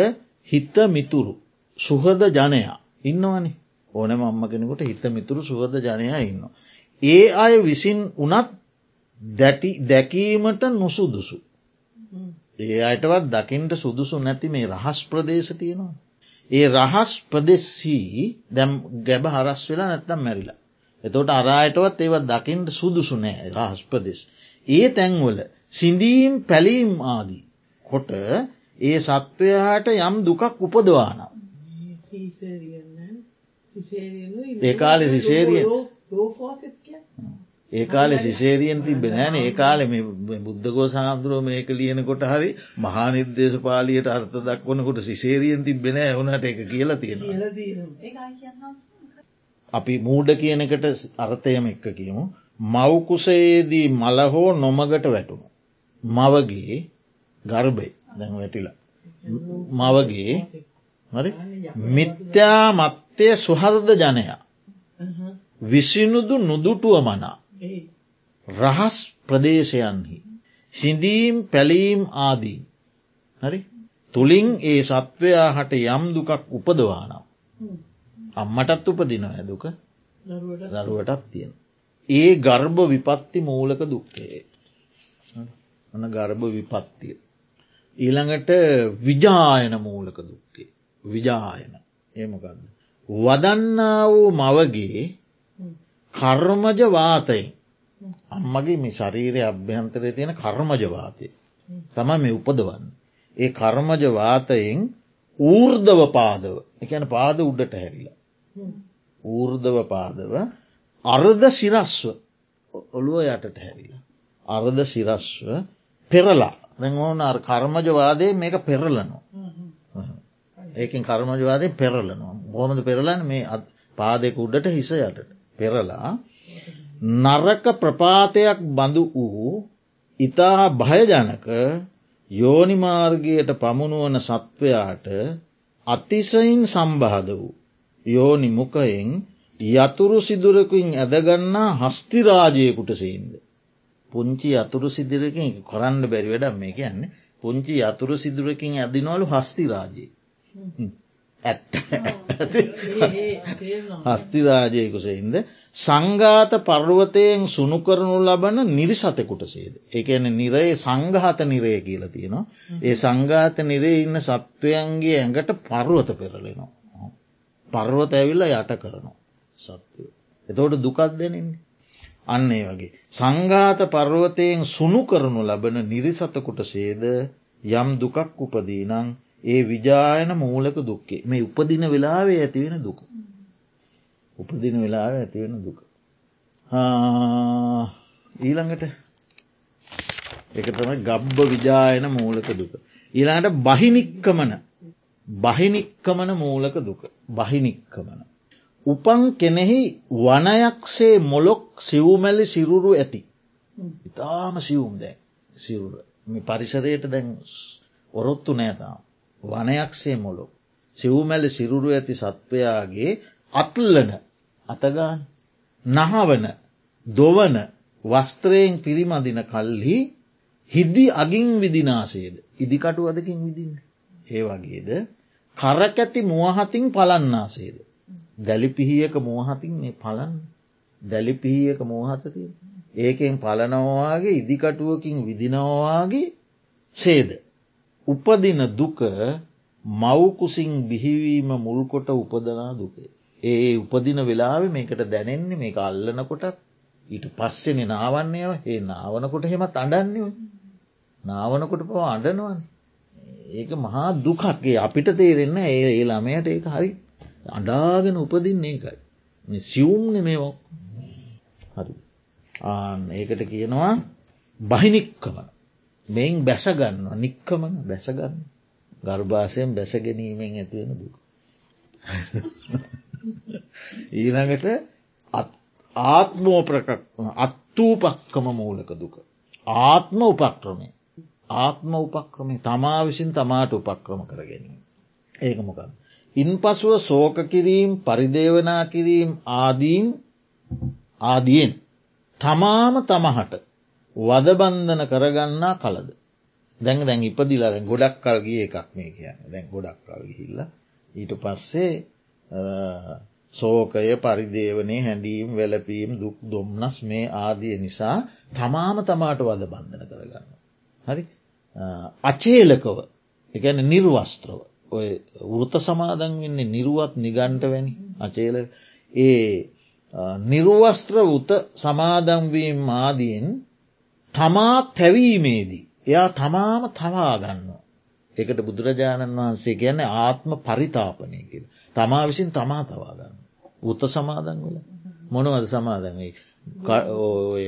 Speaker 1: හිත මිතුරු සුහද ජනයා ඉන්නවනි ඕනම අම්ම කෙනෙකුට හිත මිතුරු සුහද ජනයා ඉන්න. ඒ අය විසින් වනත් දැටි දැකීමට නුසුදුසු. ඒ අයටවත් දකිින්ට සුදුසු නැති මේ රහස් ප්‍රදේශ තියෙනවා. ඒ රහස් ප්‍රදෙස්සී දැම් ගැබ හරස් වෙලා නැත්තම් මැරිලා. එතෝට අරායටවත් ඒවත් දකිින්ට සුදුසු නෑ රහස් ප්‍රදෙස්. ඒ තැන්වල සිින්දීම් පැලීම් ආදී. කොට ඒ සත්වයාට යම් දුකක් උපදවානම්. ඒකාලෙ සිසේරිය ඒ කාලෙ ශිෂේරියෙන් තිබෙන ෑන ඒ කාලෙ මේ බුද්ධගෝ සාමුදුරුව මේක ලියනකොට හරි මහානිර්දේශ පාලියට අර්ථ දක්වනකොට ශිෂේරියෙන් තිබෙන ඕනට එක කියලා තියෙන. අපි මූඩ කියනකට අර්ථයම එක්ක කියමු. මවකුසයේදී මලහෝ නොමගට වැටුණු. මවගේ ගර්භය. දැන් වැටිලා. මවගේ හරි? මිත්‍යා මත්තය සුහර්ද ජනයා. විසිනුදු නුදුටුව මනා. රහස් ප්‍රදේශයන්හි. සිඳීම් පැලීම් ආදී. හරි? තුළින් ඒ සත්වයා හට යම් දුකක් උපදවානම් අම්මටත් උපදින ඇදුක දරුවටත් තියෙන. ඒ ගර්භ විපත්ති මූලක දුක්කේ අන ගර්භ විපත්තිය. ඊළඟට විජායන මූලක දුක්කේ විජායන. ඒමකන්න. වදන්නා වූ මවගේ කර්මජ වාතයෙන් අම්මගේ මේ ශරීරය අභ්‍යන්තරය තියෙන කර්මජවාතය තම මේ උපදවන්න. ඒ කර්මජ වාතයෙන් ඌර්ධව පාදව. එකන පාද උඩට හැරිලා. ඌර්ධව පාදව අර්ධ සිරස්ව. ඔළුව යටට හැරිලා. අර්ධ සිරස්ව පෙරලා. දැන් ඕන කර්මජවාදය මේක පෙරලනවා. ඒකින් කර්මජවාදය පෙරලනවා. බොහොමද පෙරලන්න මේ පාදෙක උඩට හිස යටට. පෙරලා නරක ප්‍රපාතයක් බඳු වූ ඉතා භයජනක යෝනිමාර්ගයට පමුණුවන සත්වයාට අතිසයින් සම්බාධ වූ යෝනි මුකයෙන් යතුරු සිදුරකින් ඇදගන්නා හස්තිරාජයකුට සේන්ද. පුංචි අතුරු සිදිරකින් කොරන්න බැරි වැඩම් මේ කියන්නේ පුංචි අතුරු සිදුරකින් ඇදිනවලු හස්තිරාජය. ඇත්ත හස්තිරාජයකුසෙහින්ද සංඝාත පර්වතයෙන් සුණු කරනු ලබන නිරිසතකුට සේද. එකන නිරේ සංඝාත නිරය කියල තියෙනවා. ඒ සංඝාත නිරේ ඉන්න සත්වයන්ගේ ඇඟට පර්වත පෙරලෙනවා. පර්වත ඇවිල්ල යට කරනවා සත්වය. එතෝට දුකත් දෙනෙන්නේ. අන්නේ වගේ. සංඝාත පර්වතයෙන් සුණු කරනු ලබන නිරිසතකුට සේද යම් දුකක් උපදීනං ඒ විජායන මූලක දුක්කේ මේ උපදින වෙලාවේ ඇතිවෙන දුක. උපදින වෙලාව ඇතිවෙන දුක. ඊළඟට එක තම ගබ්බ විජායන මූලක දුක. ඊළඟට බහිනික්කමන බහිනික්කමන මූලක දුක බහිනික්කමන. උපන් කෙනෙහි වනයක්සේ මොලොක් සිව්මැලි සිරුරු ඇති. ඉතාම සිවුම් දැ සිරුර පරිසරයට දැන් ඔරොත්තු නෑතාම්. වනයක්සේ මොලොක්. සිව්මැලි සිරුරු ඇති සත්වයාගේ අත්ල්ලන අතගාන් නහවන දොවන වස්ත්‍රයෙන් පිරිමදින කල්හි හිද්දි අගින් විදිනාසේද ඉදිකටු අදකින් විදින්න. ඒ වගේද කරකැති මුවහතින් පලන්නාසේද. දැලිපිහියක මුවහතින් මේ පලන් දැලිපිහියක මෝහතතිය. ඒකෙන් පලනවාගේ ඉදිකටුවකින් විදිනවාගේ සේද. උපදින දුක මවකුසින් බිහිවීම මුල්කොට උපදනා දුකේ. ඒ උපදින වෙලාව මේකට දැනෙන්නේ මේ අල්ලනකොටත් ඊට පස්සෙන නාවන්නේය ඒ නාවනකොට හෙමත් අඩන්නේ නාවනකොට පව අඩනවන් ඒක මහා දුකක්ගේ අපිට තේරෙන්න ඒ ඒ ළමයට ඒක හරි අඩාගෙන උපදින්නේ ඒකයි. සියුම්න මේෝ හරි. ආන් ඒකට කියනවා බහිනික්කමන. මෙයින් බැසගන්නවා නික්කමන බැසගන්න ගර්භාසයෙන් බැස ගැනීමෙන් ඇතිවෙන දුක ඊළඟට ආත්මෝ ප්‍රකක් අත්තූපක්කම මූලක දුක. ආත්ම උපක්‍රමය ආත්ම උපක්‍රමය තමා විසින් තමාට උපක්‍රම කර ගැනීම. ඒක මොකද. ඉන් පසුව සෝක කිරීම් පරිදේවනා කිරීම් ආදීම් ආදියෙන් තමාම තමහට වදබන්ධන කරගන්නා කලද. දැන් දැන් ඉපදිලා දැන් ගොඩක් කල්ගේ එකක් මේ කියන්න දැන් ගොඩක් කල් ගිහිල්ල ඊට පස්සේ සෝකය පරිදේවනය හැඩීම් වැලපීම් දුක් දොම්නස් මේ ආදිය නිසා තමාම තමාට වද බන්ධන කරගන්න. හරි අචේලකව එකන නිර්වස්ත්‍රව ඔය වෘත සමාදන් වෙන්නේ නිරුවත් නිගන්ට වැනි අචේල ඒ නිර්වස්ත්‍ර වෘත සමාදන්වීම් ආදියෙන් තමා තැවීමේදී එයා තමාම තවාගන්න. එකට බුදුරජාණන් වහන්සේ ගැන ආත්ම පරිතාපනය කියල. තමා විසින් තමා තවාගන්න. උත්ත සමාදන් වල මොනවද සමාදම ඔය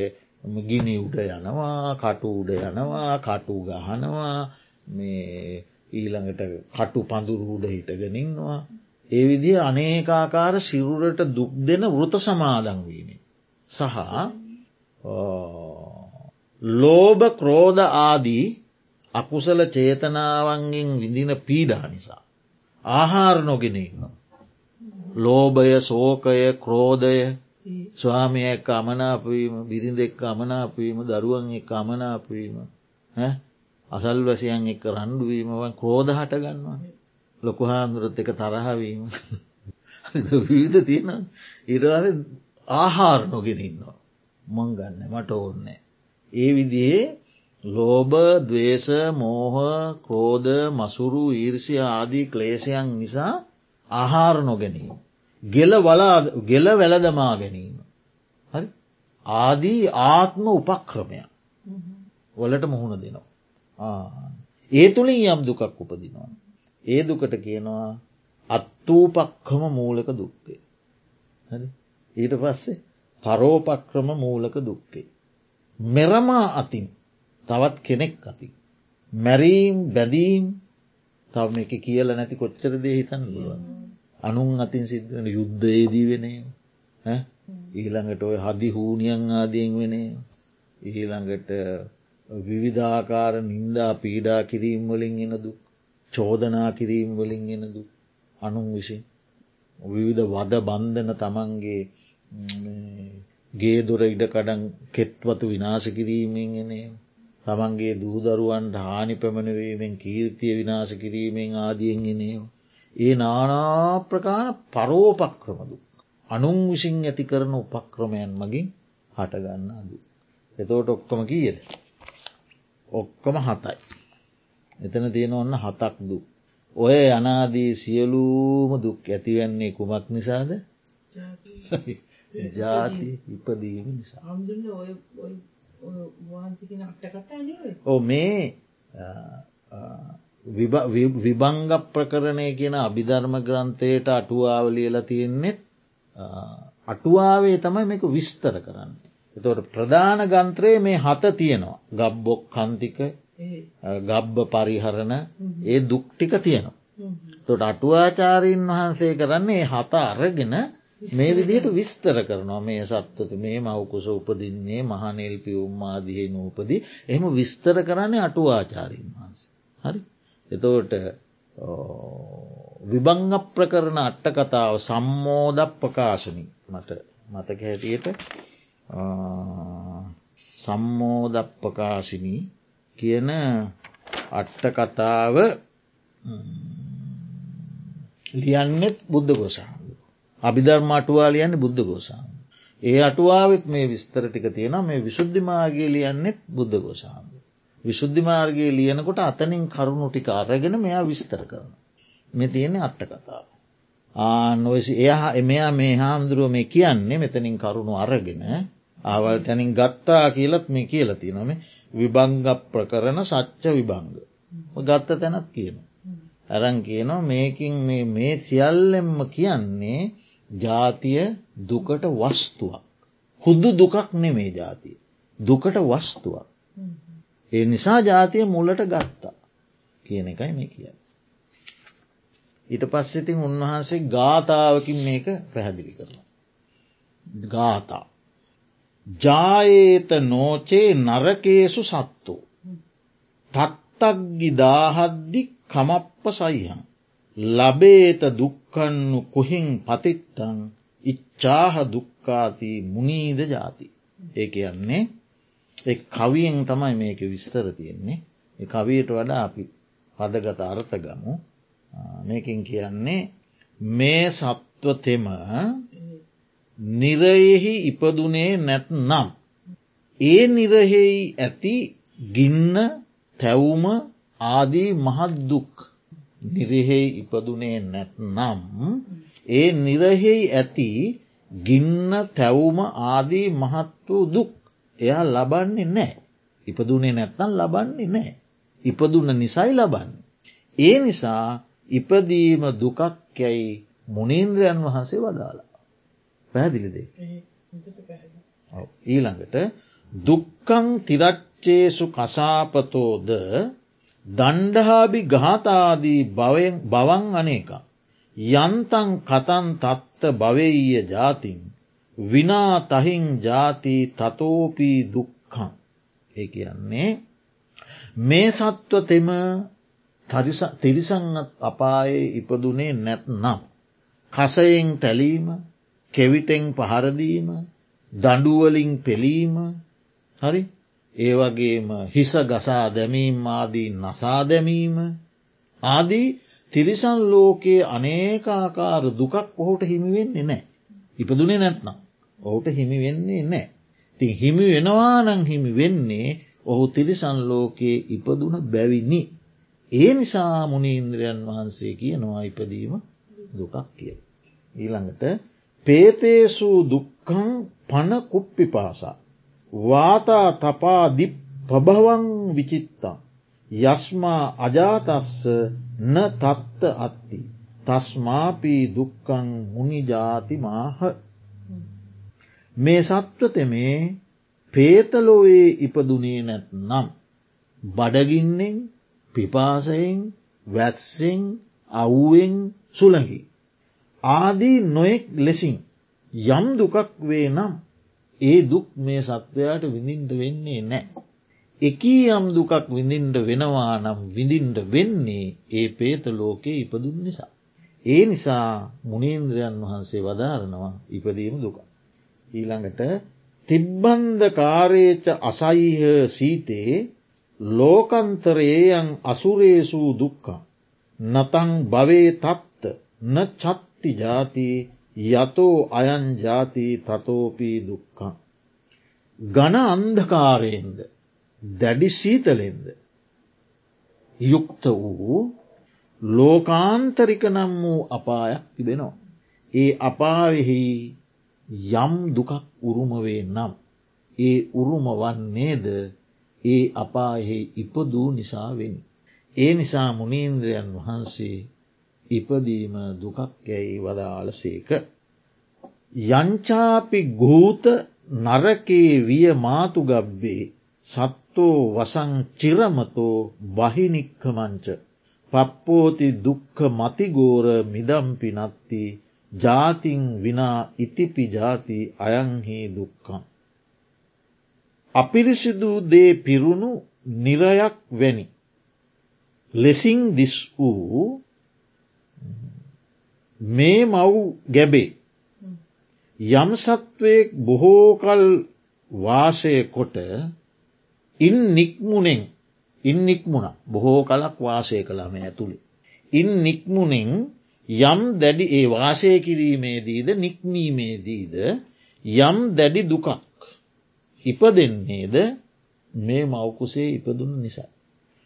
Speaker 1: ගිනි උඩ යනවා කටු උඩ යනවා කටු ගහනවා මේ ඊළඟට කටු පඳුරු උඩ හිටගෙනන්නවා. ඒ විදිහ අනේකාකාර සිරුරට දුක් දෙන වෘත සමාදංවීම. සහ ලෝභ ක්‍රෝධ ආදී අකුසල චේතනාවන්ගෙන් විඳින පීඩා නිසා. ආහාර නොගෙනීම. ලෝභය සෝකය ක්‍රෝධය ස්වාමිය එක් අමනාපවීම බිරිඳ එක් අමනාපවීම දරුවන් එක් අමනාපවීම අසල්වැසියන් එක්ක රණ්ඩුවීමවන් ක්‍රෝධ හට ගන්නවා. ලොකු හාමුදුරත් එක තරහවීම විවිධ තියෙන ඉරවාද ආහාර නොගෙනන්නවා. මං ගන්න මට ඕන්නෑ. ඒ විදියේ ලෝභ දවේශ මෝහ ක්‍රෝධ මසුරු ඊර්ෂය ආදී ක්ලේෂයන් නිසා ආහාර නොගැනීම. ගෙල වලා ගෙල වැලදමා ගැනීම. හරි ආදී ආත්ම උපක්‍රමය වලට මුහුණ දෙනවා. ඒ තුළින් යම් දුකක් උපදිනවා. ඒ දුකට කියනවා අත්තූපක්කම මූලක දුක්කේ. ඊට පස්සේ පරෝපක්‍රම මූලක දුක්කේ. මෙරමා අතින් තවත් කෙනෙක් අති. මැරීම් බැදීම් තව එක කියල නැති කොච්චර දේ හිතන්න පුළුවන්. අනුන් අතින් සිද්ධන යුද්ධයේදී වෙනේ ඊළඟට ඔය හදි හූනියන් ආදියෙන් වෙනේ ඊළඟට විවිධාකාර නින්දා පීඩා කිරීම් වලින් එන දුක් චෝදනා කිරීම් වලින් එන දුක් අනුන් විසින් විවිධ වද බන්ධන තමන්ගේ ගේ දොර ඉඩකඩන් කෙත්වතු විනාශ කිරීමෙන් එනේ තමන්ගේ දූදරුවන්ට හානි පැමණවීමෙන් කීර්තිය විනාශ කිරීමෙන් ආදියෙන් එනේව. ඒ නානාප්‍රකාණ පරෝපක්‍රමදු. අනුන් විසින් ඇති කරන උපක්‍රමයන් මගින් හටගන්න අදු. එතෝට ඔක්කොම කියද. ඔක්කොම හතයි. එතන තියෙන ඔන්න හතක් දු. ඔය යනාදී සියලූම දුක් ඇතිවන්නේ කුමක් නිසාද <laughs> ජාති ඉපදීම නිසා. ඕ මේ විභංග ප්‍රකරණය කියන අභිධර්ම ග්‍රන්ථයට අටුවාවලියල තියෙන්නෙත් අටුවාවේ තමයි මේක විස්තර කරන්න. එතවට ප්‍රධාන ගන්ත්‍රයේ මේ හත තියෙනවා. ගබ්බොක් කන්තික ගබ්බ පරිහරණ ඒ දුක්ටික තියෙනවා. තොට අටුවාචාරීන් වහන්සේ කරන්නේ හත අරගෙන මේ විදිහට විස්තර කරනවා. මේ සත්වත මේ මවකුස උපදින්නේ මහනෙල් පියුම්මාදිහහි නූපදී. එහම විස්තර කරන්නේ අටුවාචාරීන් වහන්ස. හරි? එතෝට විභංග ප්‍රකරන අට්ට කතාව සම්මෝධ ප්‍රකාශනි මට මතක හැටියට සම්මෝධ ප්‍රකාශිනී කියන අට්ට කතාව ලියන්නෙත් බුද්ධ ගොසා අභිධර්ම අටුවා ලියන්න බුද්ධ ගෝසාම. ඒ අටුවාවත් මේ විස්තර ටික තියෙන මේ විශුද්ධි මාර්ගය ලියන්නෙත් බුද්ධ ගෝසාම. විශුද්ධි මාර්ගයේ ලියනකොට අතනින් කරුණු ටික අරගෙන මෙයා විස්තර කරන. මෙ තියෙන්නේ අට්ට කතාව. ආනොසි එයා එමයා මේ හාමුදුරුව මේ කියන්නේ මෙතනින් කරුණු අරගෙන ආවල් තැනින් ගත්තා කියලත් මේ කියල තිනොම විභංග ප්‍රකරන සච්ච විභංග. ගත්ත තැනත් කියන. ඇරන් කියනවා මේකින් මේ සියල්ලෙම්ම කියන්නේ ජාතිය දුකට වස්තුවක්. හුද්දු දුකක් නෙමේ ජාතිය. දුකට වස්තුවක්. ඒ නිසා ජාතිය මුල්ලට ගත්තා කියන එකයි මේ කිය. ඊට පස්සෙතින් උන්වහන්සේ ගාථාවකින් මේක පැහැදිලි කරනවා. ගාථා. ජායේත නෝචේ නරකේසු සත්තු. තත්තක්ගි දාහද්දි කමප්ප සයිහන්. ලබේත දුක්කන්නු කොහින් පතිට්ටන් ඉච්චාහ දුක්කාති මුනීද ජාති. ඒ කියන්නේ ඒ කවියෙන් තමයි මේක විස්තර තියෙන්නේ ඒ කවියට වඩා අපි පදගත අර්ථ ගමු මේකින් කියන්නේ මේ සත්වතෙම නිරයෙහි ඉපදුනේ නැත් නම්. ඒ නිරහෙහි ඇති ගින්න තැවුම ආදී මහත් දුක් නිරහෙහි ඉපදුනේ නැත්නම් ඒ නිරහෙහි ඇති ගින්න තැවුම ආදී මහත් වූ දුක් එයා ලබන්නේ නෑ. ඉපදුනේ නැත්තන් ලබන්නේ නෑ. ඉපදුන්න නිසයි ලබන්න. ඒ නිසා ඉපදීම දුකක් යැයි මුණේන්ද්‍රයන් වහන්සේ වදාලා. පැහැදිලිදේ. ඊළඟට දුක්කං තිරච්චේසු කසාපතෝද දණ්ඩහාබි ගාතාදී බවන් අනේක. යන්තන් කතන් තත්ත භවීය ජාතින්. විනා තහින් ජාති තතෝපී දුක්කං. ඒ කියන්නේ මේ සත්ව තෙම තිරිසංත් අපායේ ඉපදුනේ නැත්නම්. කසයෙන් තැලීම කෙවිටෙන් පහරදීම දඩුවලින් පෙලීම හරි ඒවගේම හිස ගසා දැමීම් ආදී නසා දැමීම ආදී තිරිසන් ලෝකයේ අනේකාකාර දුකක් ඔහුට හිමිවෙන්නේ නෑ. ඉපදුනේ නැත්නම්. ඔහුට හිමි වෙන්නේ නෑ. ති හිමි වෙනවානං හිමි වෙන්නේ ඔහු තිරිසන් ලෝකයේ ඉපදුන බැවිනි. ඒ නිසා මුණීන්ද්‍රයන් වහන්සේ කියනවා ඉපදීම දුකක් කිය. ඊළඟට පේතේසූ දුක්කං පන කුප්පි පාසා. වාතා තපාදි පබවන් විචිත්තා. යස්මා අජාතස්ස න තත්ත අත්ති. තස්මාපී දුක්කං මුනිජාති මාහ. මේ සත්වතමේ පේතලොවේ ඉපදුනේ නැත් නම්. බඩගින්නෙන් පිපාසයෙන් වැත්සෙන් අවුවෙන් සුළඟි. ආදී නොයෙක් ලෙසින් යම් දුකක් වේ නම් ඒ දුක් මේ සත්වයාට විඳින්ට වෙන්නේ නෑ. එකී යම් දුකක් විඳින්ට වෙනවා නම් විඳින්ට වෙන්නේ ඒ පේත ලෝකයේ ඉපදුන් නිසා. ඒ නිසා මුණේන්ද්‍රයන් වහන්සේ වදාරනවා ඉපදීම දුක. ඊළඟට තිබ්බන්ද කාරේච අසයිහ සීතේ ලෝකන්තරේයන් අසුරේසූ දුක්කා. නතං භවේ තත්ත න චත්ති ජාතිී යතෝ අයන් ජාති තතෝපී දුක්කං. ගන අන්ධකාරයෙන්ද දැඩි සීතලෙන්ද. යුක්ත වූ ලෝකාන්තරික නම් වූ අපායක් තිබෙනවා. ඒ අපාවෙහි යම් දුකක් උරුමවේ නම්. ඒ උරුම වන්නේද ඒ අපායෙහි ඉපදූ නිසාවෙනි. ඒ නිසා මුණීන්ද්‍රයන් වහන්සේ ඉපදීම දුකක් යැයි වදාළ සේක. යංචාපි ගූත නරකේ විය මාතුගබ්බේ සත්තෝ වසං චිරමතෝ බහිනික්කමංච පප්පෝති දුක්ක මතිගෝර මිදම්පි නත්ති ජාතින් විනා ඉතිපි ජාති අයංහි දුක්කං. අපිරිසිදු දේ පිරුණු නිරයක් වැනි. ලෙසින් දිස් වූ මේ මව් ගැබේ යම් සත්වයෙක් බොහෝකල් වාසය කොට ඉන් නික්මුණෙන් ඉන් නික්මුණ බොහෝ කලක් වාසය කළම ඇතුළි. ඉන් නික්මුණෙන් යම් දැඩි ඒ වාසය කිරීමේදීද නික්මීමේදීද යම් දැඩි දුකක් ඉපදෙන්නේද මේ මවකුසේ ඉපදුන නිසා.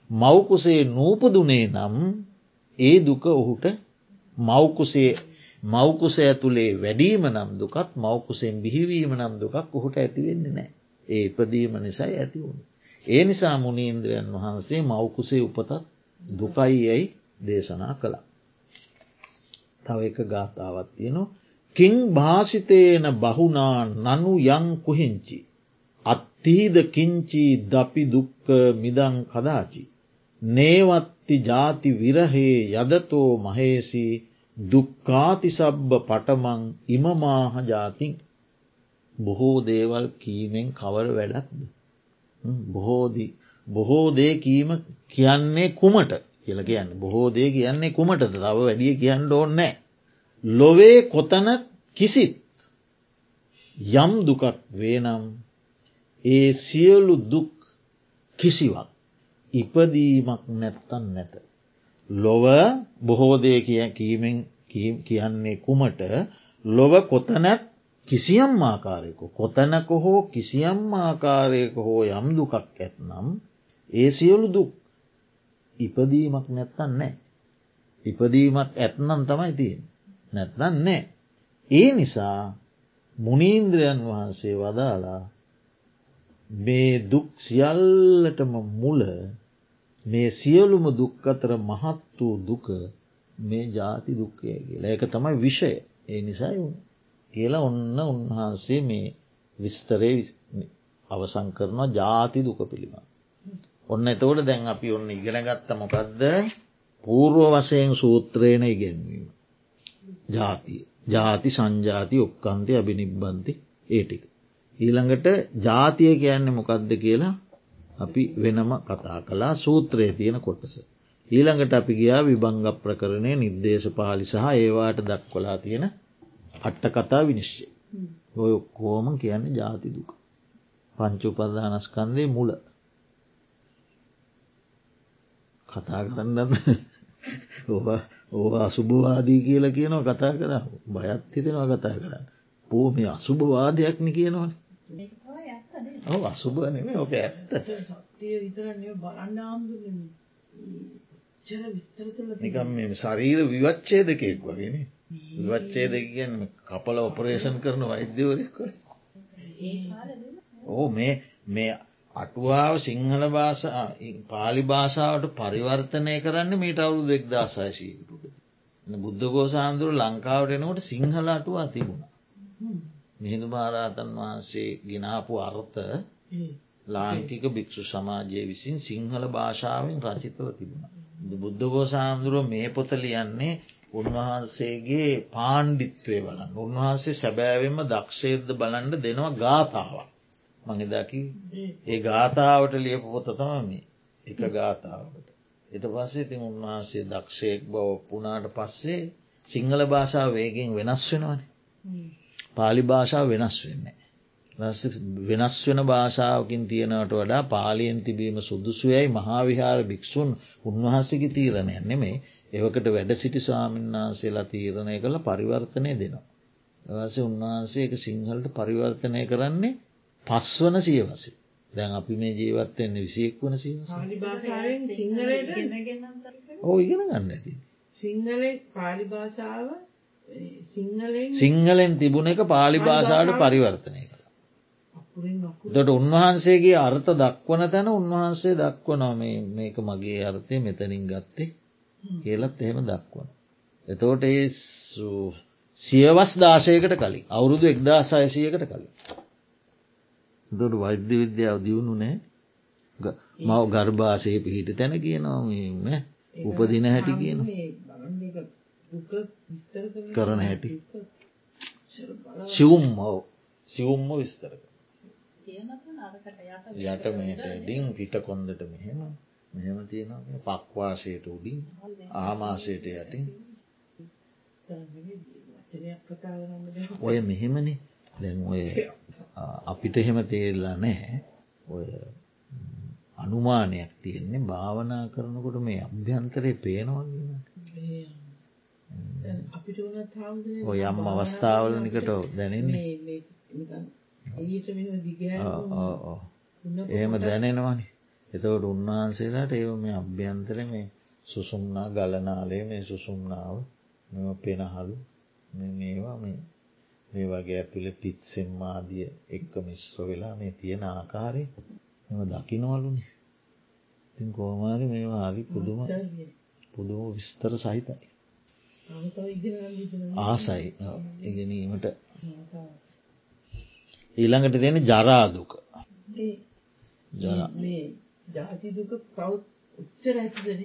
Speaker 1: මවකුසේ නූපදුනේ නම් ඒ දුක ඔහුට මවකුසේ මවකුස ඇතුළේ වැඩීම නම් දුකත් මවකුසෙන් බිහිවීම නම් දුකක් ඔහුට ඇතිවෙන්නේ නෑ. ඒ ඉපදීම නිසයි ඇතිවුණ. ඒ නිසා මුණීන්ද්‍රයන් වහන්සේ මවකුසේ උපතත් දුකයි යැයි දේශනා කළා. තව එක ගාථාවත් තියනවා. කින් භාසිතයන බහුනා නනු යං කුහිංචි. අත්තිීද කිංචී දපි දුක්ක මිදං කදාචි. නේවත්ති ජාති විරහේ යදතෝ මහේසි දුක්කාතිසබ්බ පටමං ඉමමාහ ජාතින් බොහෝ දේවල් කීමෙන් කවර වැඩක්ද. බොහෝදී බොහෝ දේ කීම කියන්නේ කුමට කියල කියන්න බොහෝ දේ කියන්නේ කුමට තව වැඩිය කියන්න ඕන්නෑ. ලොවේ කොතන කිසිත් යම් දුකක් වේනම් ඒ සියලු දුක් කිසිවක් ඉපදීමක් නැත්තන් නැත. ලොව බොහෝදය කීමෙන් කියන්නේ කුමට ලොව කොතනැත් කිසියම් ආකාරයකු කොතැනක හෝ කිසියම් ආකාරයක හෝ යම් දුකක් ඇත්නම් ඒ සියලු දුක් ඉපදීමක් නැත්තන් නෑ. ඉපදීමක් ඇත්නම් තමයි තියෙන් නැත්නම් නෑ. ඒ නිසා මුණීන්ද්‍රයන් වහන්සේ වදාලා මේ දුක් සියල්ලටම මුල මේ සියලුම දුක් අතර මහත් වූ දුක මේ ජාති දුක්කය කියලා ඒක තමයි විෂය ඒ නිසයි වුණ. කියලා ඔන්න උන්වහන්සේ මේ විස්තරය අවසං කරනවා ජාති දුක පිළිබඳ. ඔන්න එතවට දැන් අපි ඔන්න ඉගෙන ගත්ත මොකක්ද පූර්ව වසයෙන් සූත්‍රයන ඉගෙන්වීම. ජාතිය ජාති සංජාති ඔක්කන්ති අභිනිබ්බන්ති ඒටික. ඊළඟට ජාතිය කියන්න මොකක්ද කියලා අපි වෙනම කතා කලා සූත්‍රයේ තියෙන කොටස. ඊළඟට අපි ගියා විභංග ප්‍රකරණය නිර්දේශ පාලි සහ ඒවාට දක්වලා තියෙන අට්ට කතා විනිශ්චය. ඔය කෝම කියන්න ජාති දුක. පංචුපර්ධානස්කන්දේ මුල කතා කරන්නද ඕ ඕ අසුභවාදී කියල කියනවා කතා කර බයත් හිතෙනවා කතා කරන්න පෝ මේ අසුභවාදයක්න කියනවන ඔ අසුභ නෙමේ ඕක ඇත්ත.
Speaker 2: සත්‍යය විතර බලන්න ආම්දු
Speaker 1: නිකම් මේ ශරීර විවච්චේදකෙක් වගෙන විවච්චේද කියන්න කපල ඔපරේෂන් කරන වෛද්‍යවරෙක් ඕ මේ මේ අටුවාව සිංහල භාෂා පාලි භාෂාවට පරිවර්තනය කරන්න මීට අවුරු දෙක් දාසාශීකට බුද්ධගෝ සාන්දුර ලංකාවට එනකොට සිංහල අටුවා තිබුණ මිහිදු මහරහතන් වහන්සේ ගෙනාපු අර්ථ ලාංකික භික්‍ෂු සමාජය විසින් සිංහල භාෂාවෙන් රචිතව තිබුණ. බුද්ධගෝ සාමුදුරුව මේ පොත ලියන්නේ උන්වහන්සේගේ පාණ්ඩිත්වය බලන්න උන්වහන්සේ සැබෑවෙන්ම දක්ෂේද බලන්ඩ දෙනවා ගාථාවක්. මඟදකි ඒ ගාථාවට ලියපු පොත තමම එක ගාථාවට. එට පස්සේ ඉතින් උන්වහන්සේ දක්ෂයෙක් බව පුනාට පස්සේ සිංහල භාෂාව වේගෙන් වෙනස් වෙනවන. පාලි භාෂාව වෙනස් වෙන්නේ. වෙනස් වෙන භාෂාවකින් තියෙනවට වඩා පාලියෙන් තිබීම සුදුසුයයි මහාවිහාර භික්‍ෂූන් උන්වහන්සේකි තීරණය නෙමේ ඒවකට වැඩ සිටි ස්වාමින්වහන්සේලා තීරණය කළ පරිවර්තනය දෙනවා. එවස උන්වහන්සේක සිංහලට පරිවර්තනය කරන්නේ පස්වන සියවසේ. දැන් අපි මේ ජීවත්වයන්න විසියෙක් වන සියවස. ඕ ඉගෙන ගන්න ඇති.
Speaker 2: සිංහල පාලි භාෂාව සිංහලෙන්
Speaker 1: තිබුණ එක පාලි භාෂාවට පරිවර්තනය කළ. දොට උන්වහන්සේගේ අර්ථ දක්වන තැන උන්වහන්සේ දක්වනො මේක මගේ අර්ථය මෙතනින් ගත්තේ කියලත් එහෙම දක්වන. එතෝට ඒ සියවස් දාශයකට කලින් අවුරුදු එක්දා සයසයකට කලින්. දොට වෛද්‍ය විද්‍යාව දියුණු නෑ මව ගර්භාසය පිහිට තැන කියනවා උපදින හැටි කියන කරන හැටි. සිවුම් මව සිවුම්ම විස්තර යට මේට ඩිං පිට කොන්දට මෙහෙම. මෙහෙම තියෙනවා පක්වාසයට උඩින් ආමාසයට යටින්. ඔය මෙහෙමනි. දැන් ඔය <laughs> අපිට එහෙම තේරලා නෑ ඔය අනුමානයක් තියෙන්නේ භාවනා කරනකොට මේ අභ්‍යන්තරය පේනවගන්න ඔය යම් අවස්ථාවලනිකට දැනෙන්නේ. එහෙම දැනෙනවනි. එතවට උන්වහන්සේලාට ඒව මේ අභ්‍යන්තර මේ සුසුම්නා ගලනාලේ මේ සුසුම්නාව මෙම පෙනහලු මේවා මේ මේ වගේ ඇතුළ පිත්සෙම්මාදිය එක්ක මිශ්‍ර වෙලා මේ තියෙන ආකාරය මෙම දකිනවලුනි. ඉතින් කෝමාරි මේවා හරි පුදුම පුදුම විස්තර සහිතයි ආසයි. ඉගෙනීමට. ඊළඟට තියෙන ජරාදුක
Speaker 2: ජාති දුක තවත් උච්චර ඇතිදන.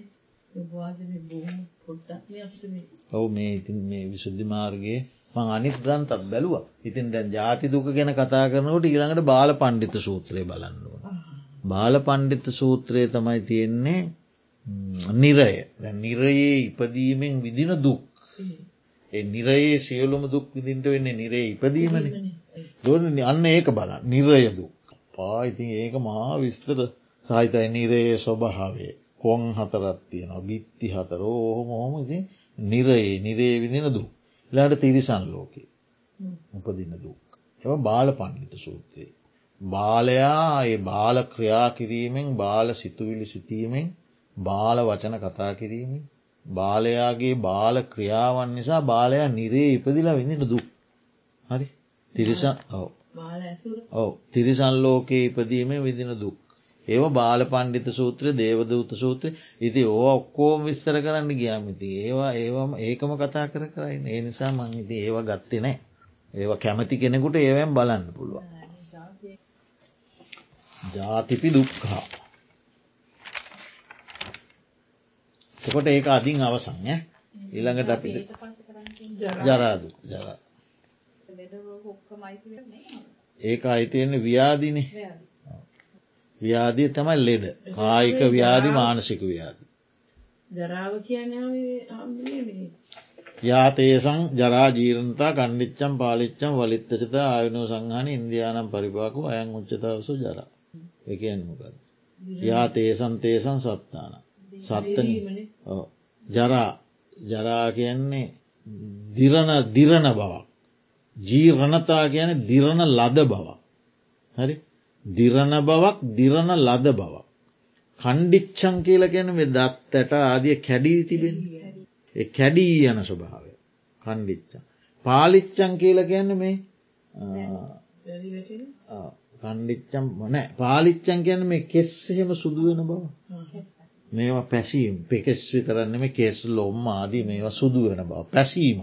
Speaker 1: ඔවු මේ ඉතින් මේ විසුද්ධි මාර්ගයේ මං අනිත් ග්‍රන්තත් බැලුව. ඉතින් දැන් ජාති දුක ගැන කතා කරනකට ඊළඟට බාල පණ්ඩිත සූත්‍රය බලන්නවා. බාල පණ්ඩිත සූත්‍රය තමයි තියෙන්නේ නිරය. නිරයේ ඉපදීමෙන් විදින දුක්. නිරයේ සියලුම දුක් විදින්ට වෙන්නේ නිරේ ඉපදීමන. දොන අන්න ඒක බල නිරය දුක්. පායිතින් ඒක මහා විස්තර සහිතයි නිරයේ ස්වභාවේ කොන් හතරත් තියෙනවා. බිත්ති හතර. ඕහොම හොම ඉතින් නිරයේ නිරේ විදින දුක්. ලාට තිරිසන් ලෝකේ. උපදින දුක්. එම බාල පණ්ඩිත සූත්‍රයේ. බාලයා ඒ බාල ක්‍රියා කිරීමෙන් බාල සිතුවිලි සිතීමෙන් බාල වචන කතා කිරීමෙන් බාලයාගේ බාල ක්‍රියාවන් නිසා බාලයා නිරේ ඉපදිලා විඳින දුක්. හරි? තිරිසන් ඔව. ඔව. තිරිසන් ලෝකයේ ඉපදීමේ විදින දුක්. ඒව බාල පණ්ඩිත සූත්‍ර දේවදූත සූත්‍ර ඉති ඕ ඔක්කෝම විස්තර කරන්න ගියාමිති ඒවා ඒවම ඒකම කතා කර කරයි ඒ නිසා මං ඉති ඒවා ගත්තේ නෑ. ඒව කැමති කෙනෙකුට ඒවැම් බලන්න පුළුවන්. ජාතිපි දුක්හා. එකොට ඒක අදින් අවසං ඊළඟට අපිට ජරාදු ජරා. ඒක අයිතියෙන්නේ ව්‍යාදිනේ ව්‍යාදී තමයි ලෙඩ. කායික ව්‍යාධි මානසික ව්‍යාධි.
Speaker 2: ජරාව කියන
Speaker 1: යාතේසං ජරාජීරන්තා කණ්ඩිච්චම් පාලිච්චම් වලිත්තචත ආයුනෝ සංහන ඉන්දයානම් පරිපාකු අයන් උච්චතවසු ජරා. එකන් මොකද. යාතේසන් තේසන් සත්තාන සත්තන ජරා ජරා කියන්නේ දිරණ දිරණ බවක්. ජීරණතා කියන දිරණ ලද බවක්. හරි? දිරණ බවක් දිරණ ලද බවක්. කණ්ඩිච්චං කියල ගැන මේ දත් ඇට ආදිය කැඩී තිබෙන කැඩී යන ස්වභාවය. කණ්ඩිච්චා. පාලිච්චං කියල ගැන්න මේ කණ්ඩිච්චම් මොනෑ පාලිච්චන් ගැන මේ කෙස් එහෙම සුදුවෙන බව මේවා පැසීම්. පෙකෙස් විතරන්නම කෙස් ලොම් ආදී මේවා සුදුවෙන බව. පැසීම.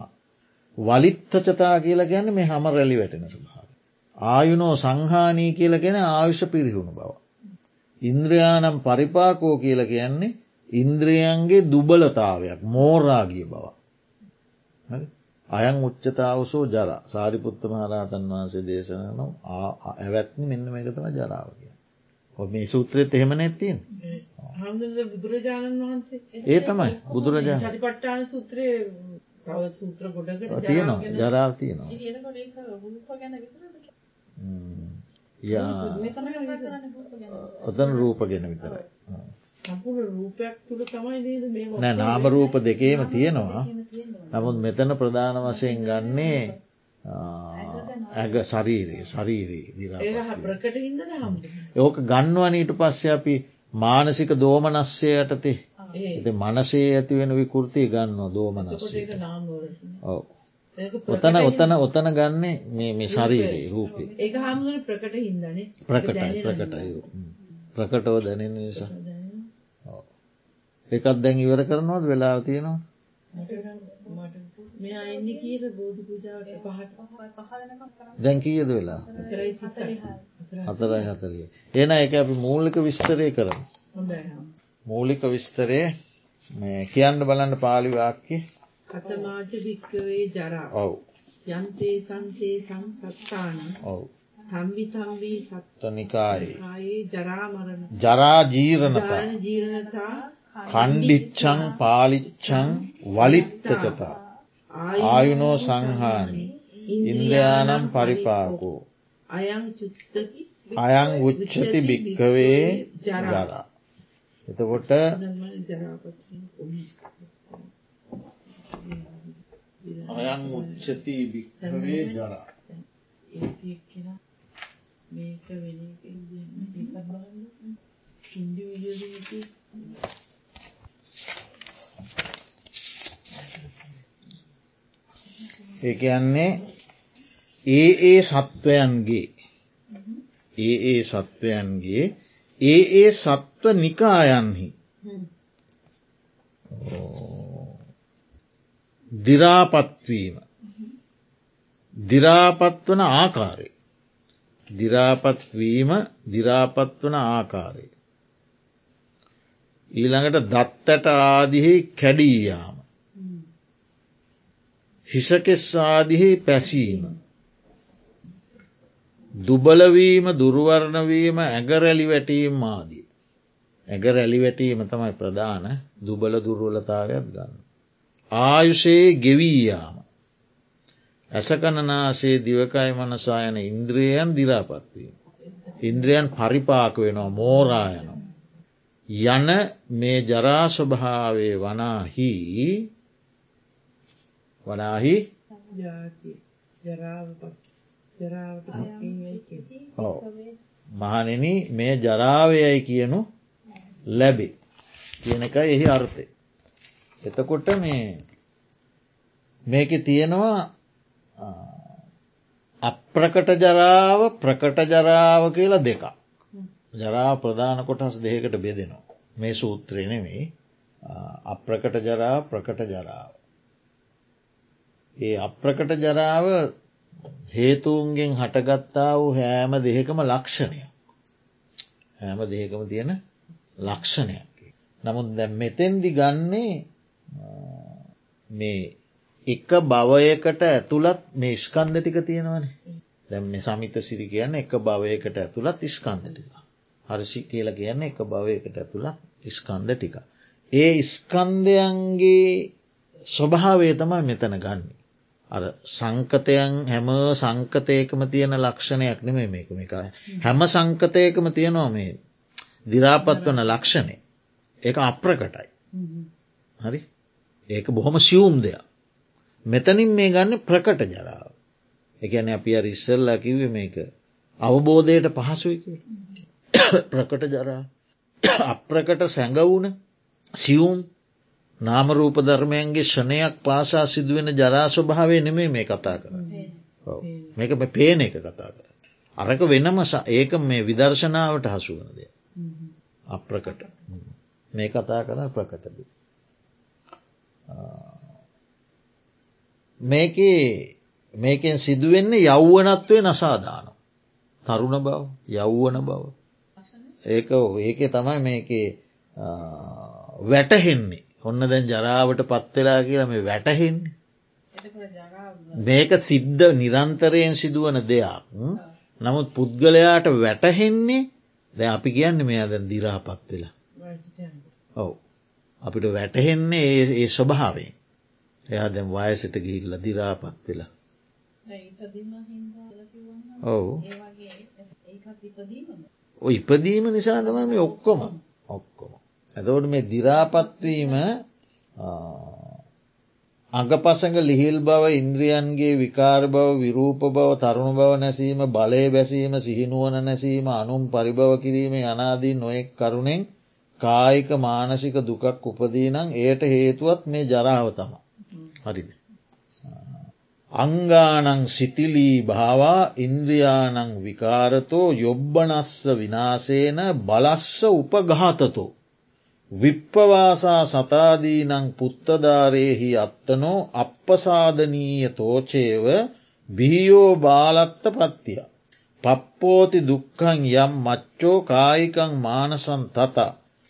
Speaker 1: වලිත්තචතා කියල ගැන්න මේ හම රැලි වැටෙන ස්වභාව ආයුනෝ සංහානී කියල ගැන ආයුෂ පිරිහුණු බව. ඉන්ද්‍රයානම් පරිපාකෝ කියල කියන්නේ ඉන්ද්‍රියන්ගේ දුබලතාවයක් මෝරාගිය බව. අයන් උච්චතාවසෝ ජර. සාරිපුත්ත මහරහතන් වහන්සේ දේශනන ඇවැත්නි මෙන්න මේකතම ජරාව කිය. ඔ මේ සූත්‍රයත් එහෙම නැත්තින්
Speaker 2: බුදුරජාණන් වහන්සේ
Speaker 1: ඒ තමයි බුදුරජාණන්.
Speaker 2: සටිපට්ටාන සූත්‍රය සූත්‍ර ගොඩකට
Speaker 1: තියෙනවා. ජරාව තියෙනවා. ඔතන රූප ගැන විතරයි. නෑ නාම රූප දෙකේම තියෙනවා. නමුත් මෙතන ප්‍රධාන වශයෙන් ගන්නේ ඇග ශරීරී
Speaker 2: ප්‍රකට
Speaker 1: ඕක ගන්නවනීට පස්සේ අපි මානසික දෝමනස්සයටතේ එ මනසේ ඇතිවෙන විකෘතිය ගන්නවා දෝමනස්සේ ඔව. ඔතන ඔතන ඔතන ගන්නේ මේ මේ ශරීරයේ රූපේ.
Speaker 2: ඒ හාමුදුර ප්‍රකට හිදන
Speaker 1: ප්‍රකටයි ප්‍රකටයි. ප්‍රකටව දැනෙන නිසා. එකත් දැන් ඉවර කරනවත් වෙලා තියෙනවා දැන් කීයද වෙලා? හතරයි හතරිය එන එක අපි මූලික විස්තරය කරන මූලික විස්තරය කියන්න බලන්න පාලිවාක්කි
Speaker 2: කතමාජ භික්කවේ ජරා.
Speaker 1: ඔව්.
Speaker 2: යන්තේ සංතේ සංසත්තාන.
Speaker 1: ඔව්.
Speaker 2: තම්බි තම්බී
Speaker 1: සත්තනිකායේ.
Speaker 2: ජරාමරණ
Speaker 1: ජරා ජීරණතා.
Speaker 2: ජීරණතා.
Speaker 1: කණ්ඩිච්චං පාලිච්චං වලිත්තචතා ආයුනෝ සංහානි. ඉන්දයානම් පරිපාකෝ.
Speaker 2: අයං
Speaker 1: උච්චති භික්කවේ ජරා. එතකොට අයං උච්චති භික්කවේ ජරා.
Speaker 2: මේක වෙන හින්දි
Speaker 1: ඒ කියන්නේ ඒ ඒ සත්වයන්ගේ ඒ ඒ සත්වයන්ගේ ඒ ඒ සත්ව නිකායන්හි. දිරාපත්වීම. දිරාපත් වන ආකාරය. දිරාපත්වීම දිරාපත් වන ආකාරය. ඊළඟට දත්තට ආදිහි කැඩීයාම හිසකෙස් ආදිහි පැසීම දුබලවීම දුර්වර්ණවීම ඇගරැලි වැටීම් ආදී. ඇග රැලි වැටීම තමයි ප්‍රධාන දුබල දුර්වලතාවයක් ගන්න. ආයුෂයේ ගෙවීයාම. ඇසකණනාසේ දිවකයි මනසායන ඉන්ද්‍රියයන් දිරාපත්වීම. ඉන්ද්‍රියන් පරිපාක වෙනවා මෝරායන. යන මේ ජරාස්වභාවේ වනාහි වනාහි මහනෙන මේ ජරාවයයි කියනු ලැබේ කියන එක එහි අර්ථය. එතකොට මේ මේක තියෙනවා අප්‍රකට ජරාව ප්‍රකට ජරාව කියලා දෙක. ජරා ප්‍රධාන කොටස් දෙකට බෙදෙනවා. මේ සූත්‍රය නෙමේ අප්‍රකට ජරා ප්‍රකට ජරාව. ඒ අප්‍රකට ජරාව හේතුන්ගෙන් හටගත්තා වූ හෑම දෙහෙකම ලක්ෂණය. හෑම දෙහෙකම තියෙන ලක්ෂණයක්. නමුත් දැ මෙතෙන්දි ගන්නේ මේ එක භවයකට ඇතුළත් මේ ස්කන්ධ ටික තියෙනවනේ දැම් මේ සමිත සිරි කියන්න එක භවයකට ඇතුළත් ස්කන්ධ ටික. හර්ෂි කියල කියන්න එක භවයකට ඇතුළත් ස්කන්ධ ටික. ඒ ස්කන්ධයන්ගේ ස්වභාවය තමයි මෙතන ගන්න. අර සංකතයන් හැම සංකතයකම තියෙන ලක්ෂණයක් නෙම මේකම එක හැම සංකතයකම තියෙනවා මේ දිරාපත් වන ලක්ෂණය. ඒ අප්‍රකටයි. හරි? ඒක බොහොම සියුම් දෙයක්. මෙතනින් මේ ගන්න ප්‍රකට ජරාව. එකන අපි අ ඉස්සල්ලා කිව මේක අවබෝධයට පහසුයි <coughs> ප්‍රකට ජරා. <coughs> අප්‍රකට සැඟවුන සියුම් නාමරූප ධර්මයන්ගේ ෂණයක් පාසා සිදුවෙන ජරා ස්වභාවය නෙමේ මේ කතා කර මේක පේන එක කතා කර අරක වෙනම ඒක මේ විදර්ශනාවට හසුවනද අප්‍රකට. මේ කතා කර ප්‍රකටද මේක මේකෙන් සිදුවෙන්නේ යෞවනත්වය නසාදාන තරුණ බව යෞවන බව. ඒක ඒක තමයි මේක වැටහෙන්නේ ඔන්න දැන් ජරාවට පත්වෙලා කියලා මේ වැටහෙන්නේ. මේක සිද්ධ නිරන්තරයෙන් සිදුවන දෙයක්. නමුත් පුද්ගලයාට වැටහෙන්නේ ද අපි කියන්න මෙයා දැන් දිරාපත් වෙලා. ඔවු. අපිට වැටහෙන්නේ ඒ ස්වභාවෙන් එයා දැම් වයසට ගිහිල්ල දිරාපත් වෙලා. ඔවු. ඉපදීම නිසා තම මේ ඔක්කොම. ඔක්කොම ඇතවට මේ දිරාපත්වීම අඟපසඟ ලිහිල් බව ඉන්ද්‍රියන්ගේ විකාර බව විරූප බව තරුණු බව නැසීම බලය බැසීම සිහිනුවන නැසීම අනුම් පරිභව කිරීම අනාදී නොයෙක් කරුණෙන් කායික මානසික දුකක් උපදීනං එයට හේතුවත් මේ ජරාව තම හරිද. අංගානං සිතිලී භාවා ඉන්ද්‍රයානං විකාරතෝ යොබ්බනස්ස විනාසේන බලස්ස උපඝාතතෝ. විප්පවාසා සතාදීනං පුත්තධාරයෙහි අත්තනෝ අපපසාධනීය තෝචේව බිහියෝ බාලත්ත පත්තිය. පප්පෝති දුක්කං යම් මච්චෝ කායිකං මානසන් තත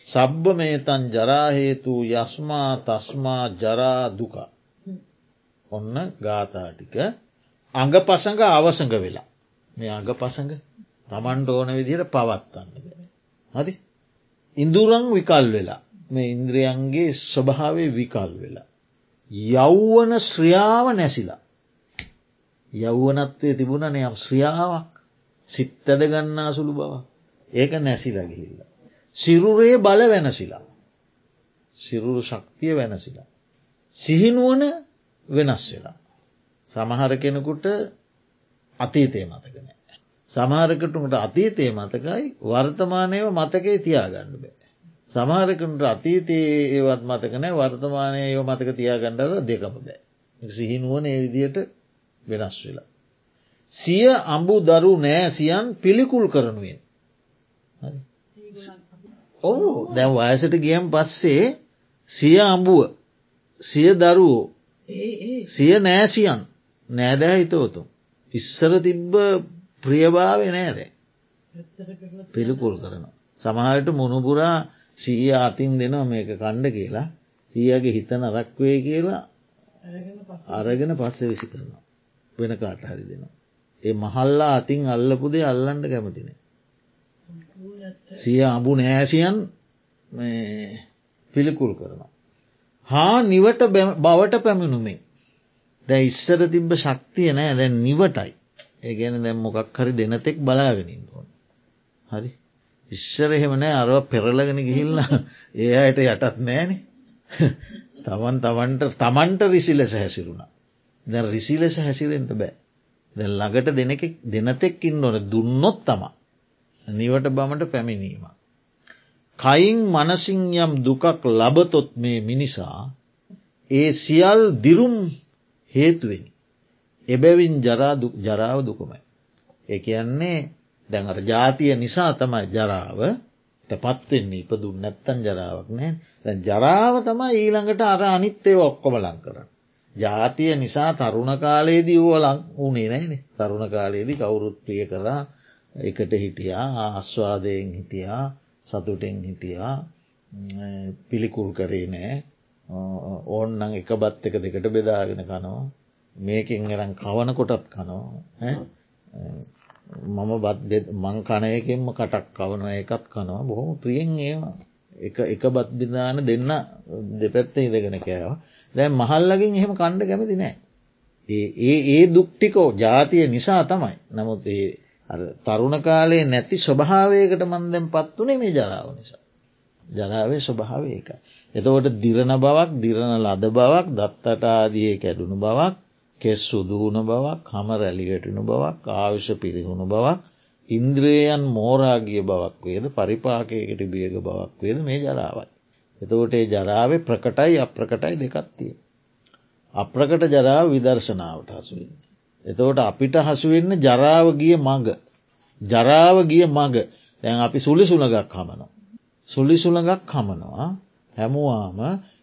Speaker 1: සබ්බ මේතන් ජරාහේතු යස්මා තස්මා ජරා දුක. ඔන්න ගාථාටික අඟ පසඟ අවසඟ වෙලා මේ අඟ පසඟ තමන්ට ඕන විදිහට පවත්වන්න. හරි ඉඳුරං විකල් වෙලා මේ ඉන්ද්‍රියන්ගේ ස්වභාවය විකල් වෙලා. යෞවන ශ්‍රියාව නැසිලා. යෞවනත්වය තිබුණන යම් ශ්‍රියාවක් සිත්තද ගන්නා සුළු බව ඒක නැසිලා ගිහිල්ල. සිරුරේ බල වෙනසිලා. සිරුරු ශක්තිය වෙනසිලා. සිහිනුවන වෙනස් වෙලා. සමහර කෙනෙකුට අතීතය මතකනෑ. සමහරකටමට අතීතය මතකයි වර්තමානයව මතකේ තියාගන්න බෑ. සමහරකට අතීතයේ ඒවත් මතකනෑ වර්තමානය මතක තියාගණ්ඩද දෙකම බෑ. සිහිනුවන ඒ විදියට වෙනස් වෙලා. සිය අඹු දරු නෑසියන් පිළිකුල් කරනුවෙන්. ඔහු දැම් වයසට ගියම් පස්සේ සිය අඹුව සිය දරුවෝ සිය නෑසියන් නෑදෑ හිතෝතුම්. ඉස්සර තිබ්බ ප්‍රියභාව නෑද පිළිකුල් කරන. සමහට මුණපුරා සීය අතින් දෙනවා මේක කණ්ඩ කියලා සීයගේ හිතන රක්වේ කියලා අරගෙන පස්ස විසි කරනවා. වෙන කාට හරි දෙනවා. ඒ මහල්ලා අතින් අල්ලපුදේ අල්ලන්ඩ කැමතින. සිය අඹු නෑසියන් පිළිකුල් කරනවා. හා නිවට බවට පැමිණුමේ දැ ඉස්සර තිබ්බ ශක්තිය නෑ දැන් නිවටයි ඒගැන දැම් මොකක් හරි දෙනතෙක් බලාගෙනින් ඕන. හරි? ඉශ්ෂර එහෙමනෑ අරව පෙරලගෙන ගිහිල්ලා <laughs> ඒ අයට යටත් නෑන. <laughs> තමන් තමන්ට තමන්ට රිසි ලෙස හැසිරුණ. දැ රිසි ලෙස හැසිරෙන්ට බෑ. දැ ළඟට දෙනෙක් දෙනතෙක්කින් නොන දුන්නොත් තමා. නිවට බමට පැමිණීම. කයින් මනසින් යම් දුකක් ලබතොත් මේ මිනිසා ඒ සියල් දිරුම් හේතුවෙනි. එබැවින් ජරාව දුකමයි. ඒ කියන්නේ දැන් අර ජාතිය නිසා තමයි ජරාව පත්වෙන්නේ ඉපදුන් නැත්තන් ජරාවක් නෑ දැන් ජරාව තමයි ඊළඟට අර අනිත්තේ ඔක්කොම ලං කරන්න. ජාතිය නිසා තරුණ කාලයේදී වුව ලං වුණේ නෑනේ තරුණ කාලයේදී කවුරුත් ප්‍රිය කරා එකට හිටියා ආස්වාදයෙන් හිටියා සතුටෙන් හිටියා පිළිකුල් කරේ නෑ ඕන්නං එක බත් එක දෙකට බෙදාගෙන කනවා මේකින් එරන් කවන කොටත් කනවා. මම බත් මං කනයකින්ම කටක් කවන එකත් කනවා. බොහොම ප්‍රියෙන් ඒවා. එක බත් බිධාන දෙන්න දෙපැත්ත ඉදගෙන කෑවා. දැන් මහල්ලකින් එහෙම කණ්ඩ කැමති නෑ. ඒ ඒ දුක්ටිකෝ ජාතිය නිසා තමයි. නමුත් ඒ තරුණ කාලේ නැති ස්වභාවයකට මන්දැම් පත් වනේ මේ ජරාව නිසා. ජරාවේ ස්වභාව ඒකයි. එතකොට දිරණ බවක් දිරණ ලද බවක් දත්තටාදිය කැඩුණු බවක් කෙස් සුදුහුණ බවක් හම රැලිගැටුණු බවක් ආවිෂ පිරිහුණු බවක් ඉන්ද්‍රයන් මෝරාගිය බවක් වේද පරිපාකයකට බියග බවක් වේද මේ ජරාවයි. එතකොට ඒ ජරාවේ ප්‍රකටයි අප්‍රකටයි දෙකත්තිය. අප්‍රකට ජරාව විදර්ශනාවට හසුවෙන්. එතකොට අපිට හසුවෙන්න ජරාව ගිය මඟ ජරාව ගිය මඟ දැන් අපි සුලි සුළඟක් හමනවා. සුලි සුළඟක් හමනවා හැමුවාම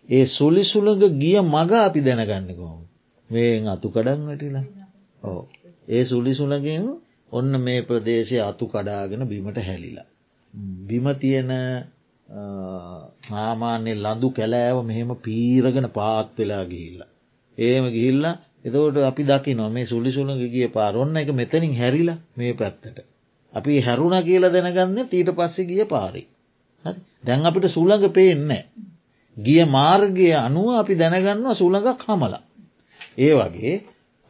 Speaker 1: ඒ සුලි සුළඟ ගිය මඟ අපි දැනගන්න කොහොම මේෙන් අතු කඩන් වැටිලා ඕ ඒ සුලි සුළගෙන් ඔන්න මේ ප්‍රදේශය අතු කඩාගෙන බිමට හැලිලා. බිම තියෙන සාමාන්‍ය ලඳු කැලෑව මෙහෙම පීරගෙන පාත් වෙලා ගිහිල්ල. ඒම ගිහිල්ල එතවට අපි දකි නො මේ සුලි සුළඟ ගිය පාරොන්න එක මෙතනින් හැරිලා මේ පැත්තට. අපි හැරුණ කියලා දැනගන්න ඊට පස්සෙ ගිය පාරි. දැන් අපිට සුළඟ පේන්න. ගිය මාර්ගය අනුව අපි දැනගන්නවා සුළඟක් හමලා. ඒ වගේ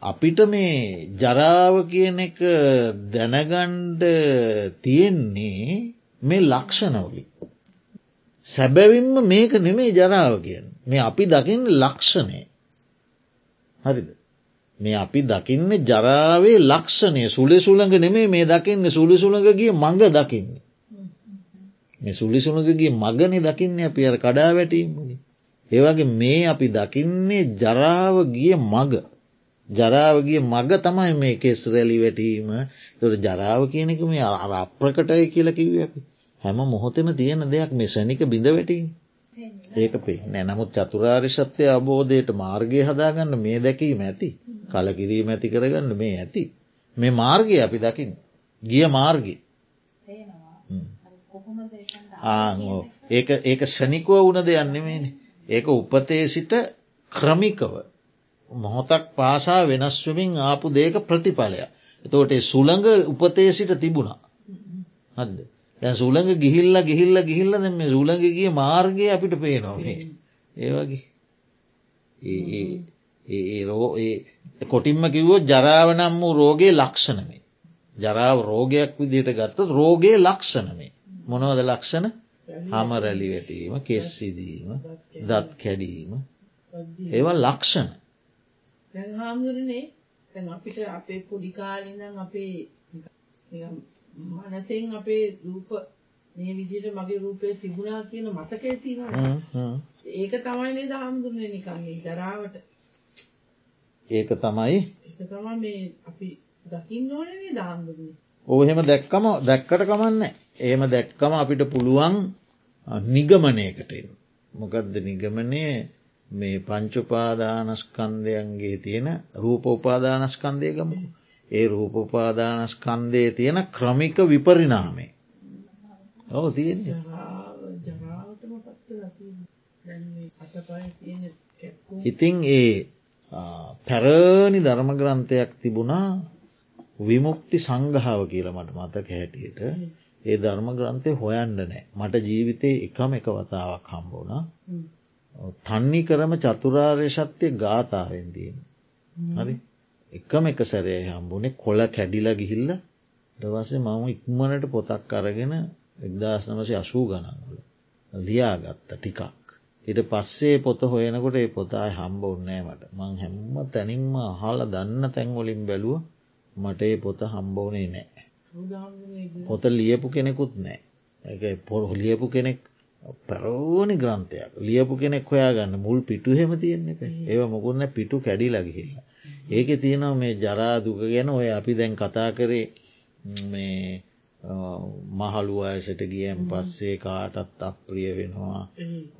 Speaker 1: අපිට මේ ජරාව කියන එක දැනගණ්ඩ තියෙන්නේ මේ ලක්ෂණවලි. සැබැවින්ම මේක නෙමේ ජරාව කියෙන් මේ අපි දකින්න ලක්ෂණය හරිද මේ අපි දකින්න ජරාවේ ලක්ෂණය සුළි සුළඟ නෙමේ මේ දකින්න සුළි සුළඟගේ මඟ දකින්න. මේ සුළි සුළඟගේ මගන දකින්න අපි අර කඩා වැටීමනි. ඒවගේ මේ අපි දකින්නේ ජරාව ගිය මග. ජරාවගේ මග තමයි මේ කෙස් රැලි වැටීම. තොට ජරාව කියනෙක මේ අර අප්‍රකටය කියල කිව්ව අපි. හැම මොහොතෙම තියෙන දෙයක් මේ සැනික බිඳ වැටීම. ඒක පේ නෑ නමුත් චතුරාරි සත්‍යය අබෝධයට මාර්ගය හදාගන්න මේ දැකීම ඇති. කලකිරීම ඇති කරගන්න මේ ඇති. මේ මාර්ගය අපි දකිින් ගිය මාර්ගය. ඒක ඒක ෂණිකුව වුණ දෙයන්නෙමේනි ඒක උපතේ සිට ක්‍රමිකව මොහොතක් පාසා වෙනස්වමින් ආපු දේක ප්‍රතිඵලය. එතෝට සුළඟ උපතේ සිට තිබුණා. හද. දැ සුළඟ ගිහිල්ල ගිහිල්ල ගිහිල්ල මේ සුළඟගේ මාර්ගය අපිට පේනොවේ. ඒවගේ ඒ රෝ කොටින්ම කිව්වෝ ජරාවනම් වූ රෝගේ ලක්ෂණමේ. ජරාව රෝගයක් විදියට ගත්තත් රෝගේ ලක්ෂණමේ. මොනවද ලක්ෂණ හම රැලි වැටීම කෙස්සිදීම දත් කැඩීම ඒව ලක්ෂණ
Speaker 2: හාමුදුරනේ අපිට අපේ පොඩිකාලිඳන් අපේ මනසෙන් අපේ රූප මේ විදිහට මගේ රූපය තිබුණා කියන මතකය තියෙනවා. ඒක තමයි නේද හාමුදුරනේ නිකන් මේ ජරාවට.
Speaker 1: ඒක තමයි
Speaker 2: ඒක තමයි මේ අපි දකින්න ඕනේ නේද හාමුදුරනේ.
Speaker 1: ඔව් එහෙම දැක්කම දැක්කට කමන්නේ. එහෙම දැක්කම අපිට පුළුවන් නිගමනයකට එන්න. මොකද්ද නිගමනය මේ පංචුපාදානස්කන්දයන්ගේ තියෙන රූප උපාදානස්කන්දය ගමකු. ඒ රූපපාදානස්කන්දය තියෙන ක්‍රමික විපරිනාමේ. ඔව තියෙන්නේ. ඉතිං ඒ පැරණි ධර්මග්‍රන්ථයක් තිබුණා විමුක්ති සංගාව කියල මට මතක හැටියට ඒ ධර්ම ග්‍රන්ථය හොයන්ඩ නෑ. මට ජීවිතය එකම එක වතාවක් හම්බුණ තන්නි කරම චතුරාර්ය සත්‍යය ගාථාවෙන්දීම හරි? එකම එක සැරේ හම්බුනේ කොල කැඩිල ගිහිල්ල දවසේ මම ඉක්මනට පොතක් අරගෙන එක්දස් නමසය අසූ ගණන්වල ලියාගත්ත ටිකක්. ඉට පස්සේ පොත හොයනකොට ඒ පොතායි හම්බ උන්නෑ මට. මං හැම්ම තැනින්ම අහල දන්න තැන්වලින් බැලුව මට ඒ පොත හම්බෝනේ නෑ. පොත ලියපු කෙනෙකුත් නෑ පොර ලියපු කෙනෙක් පැරෝනි ග්‍රන්ථයක්. ලියපු කෙනෙක් හොයාගන්න මුල් පිටු හෙම තියෙන්නේ ඒව මොකුන්න පිටු කැඩි ලගහිල්ල. ඒක තියෙනවා මේ ජරා දුක ගැන ඔය අපි දැන් කතා කරේ මේ මහළු අයසට ගියම් පස්සේ කාටත් අප්‍රිය වෙනවා.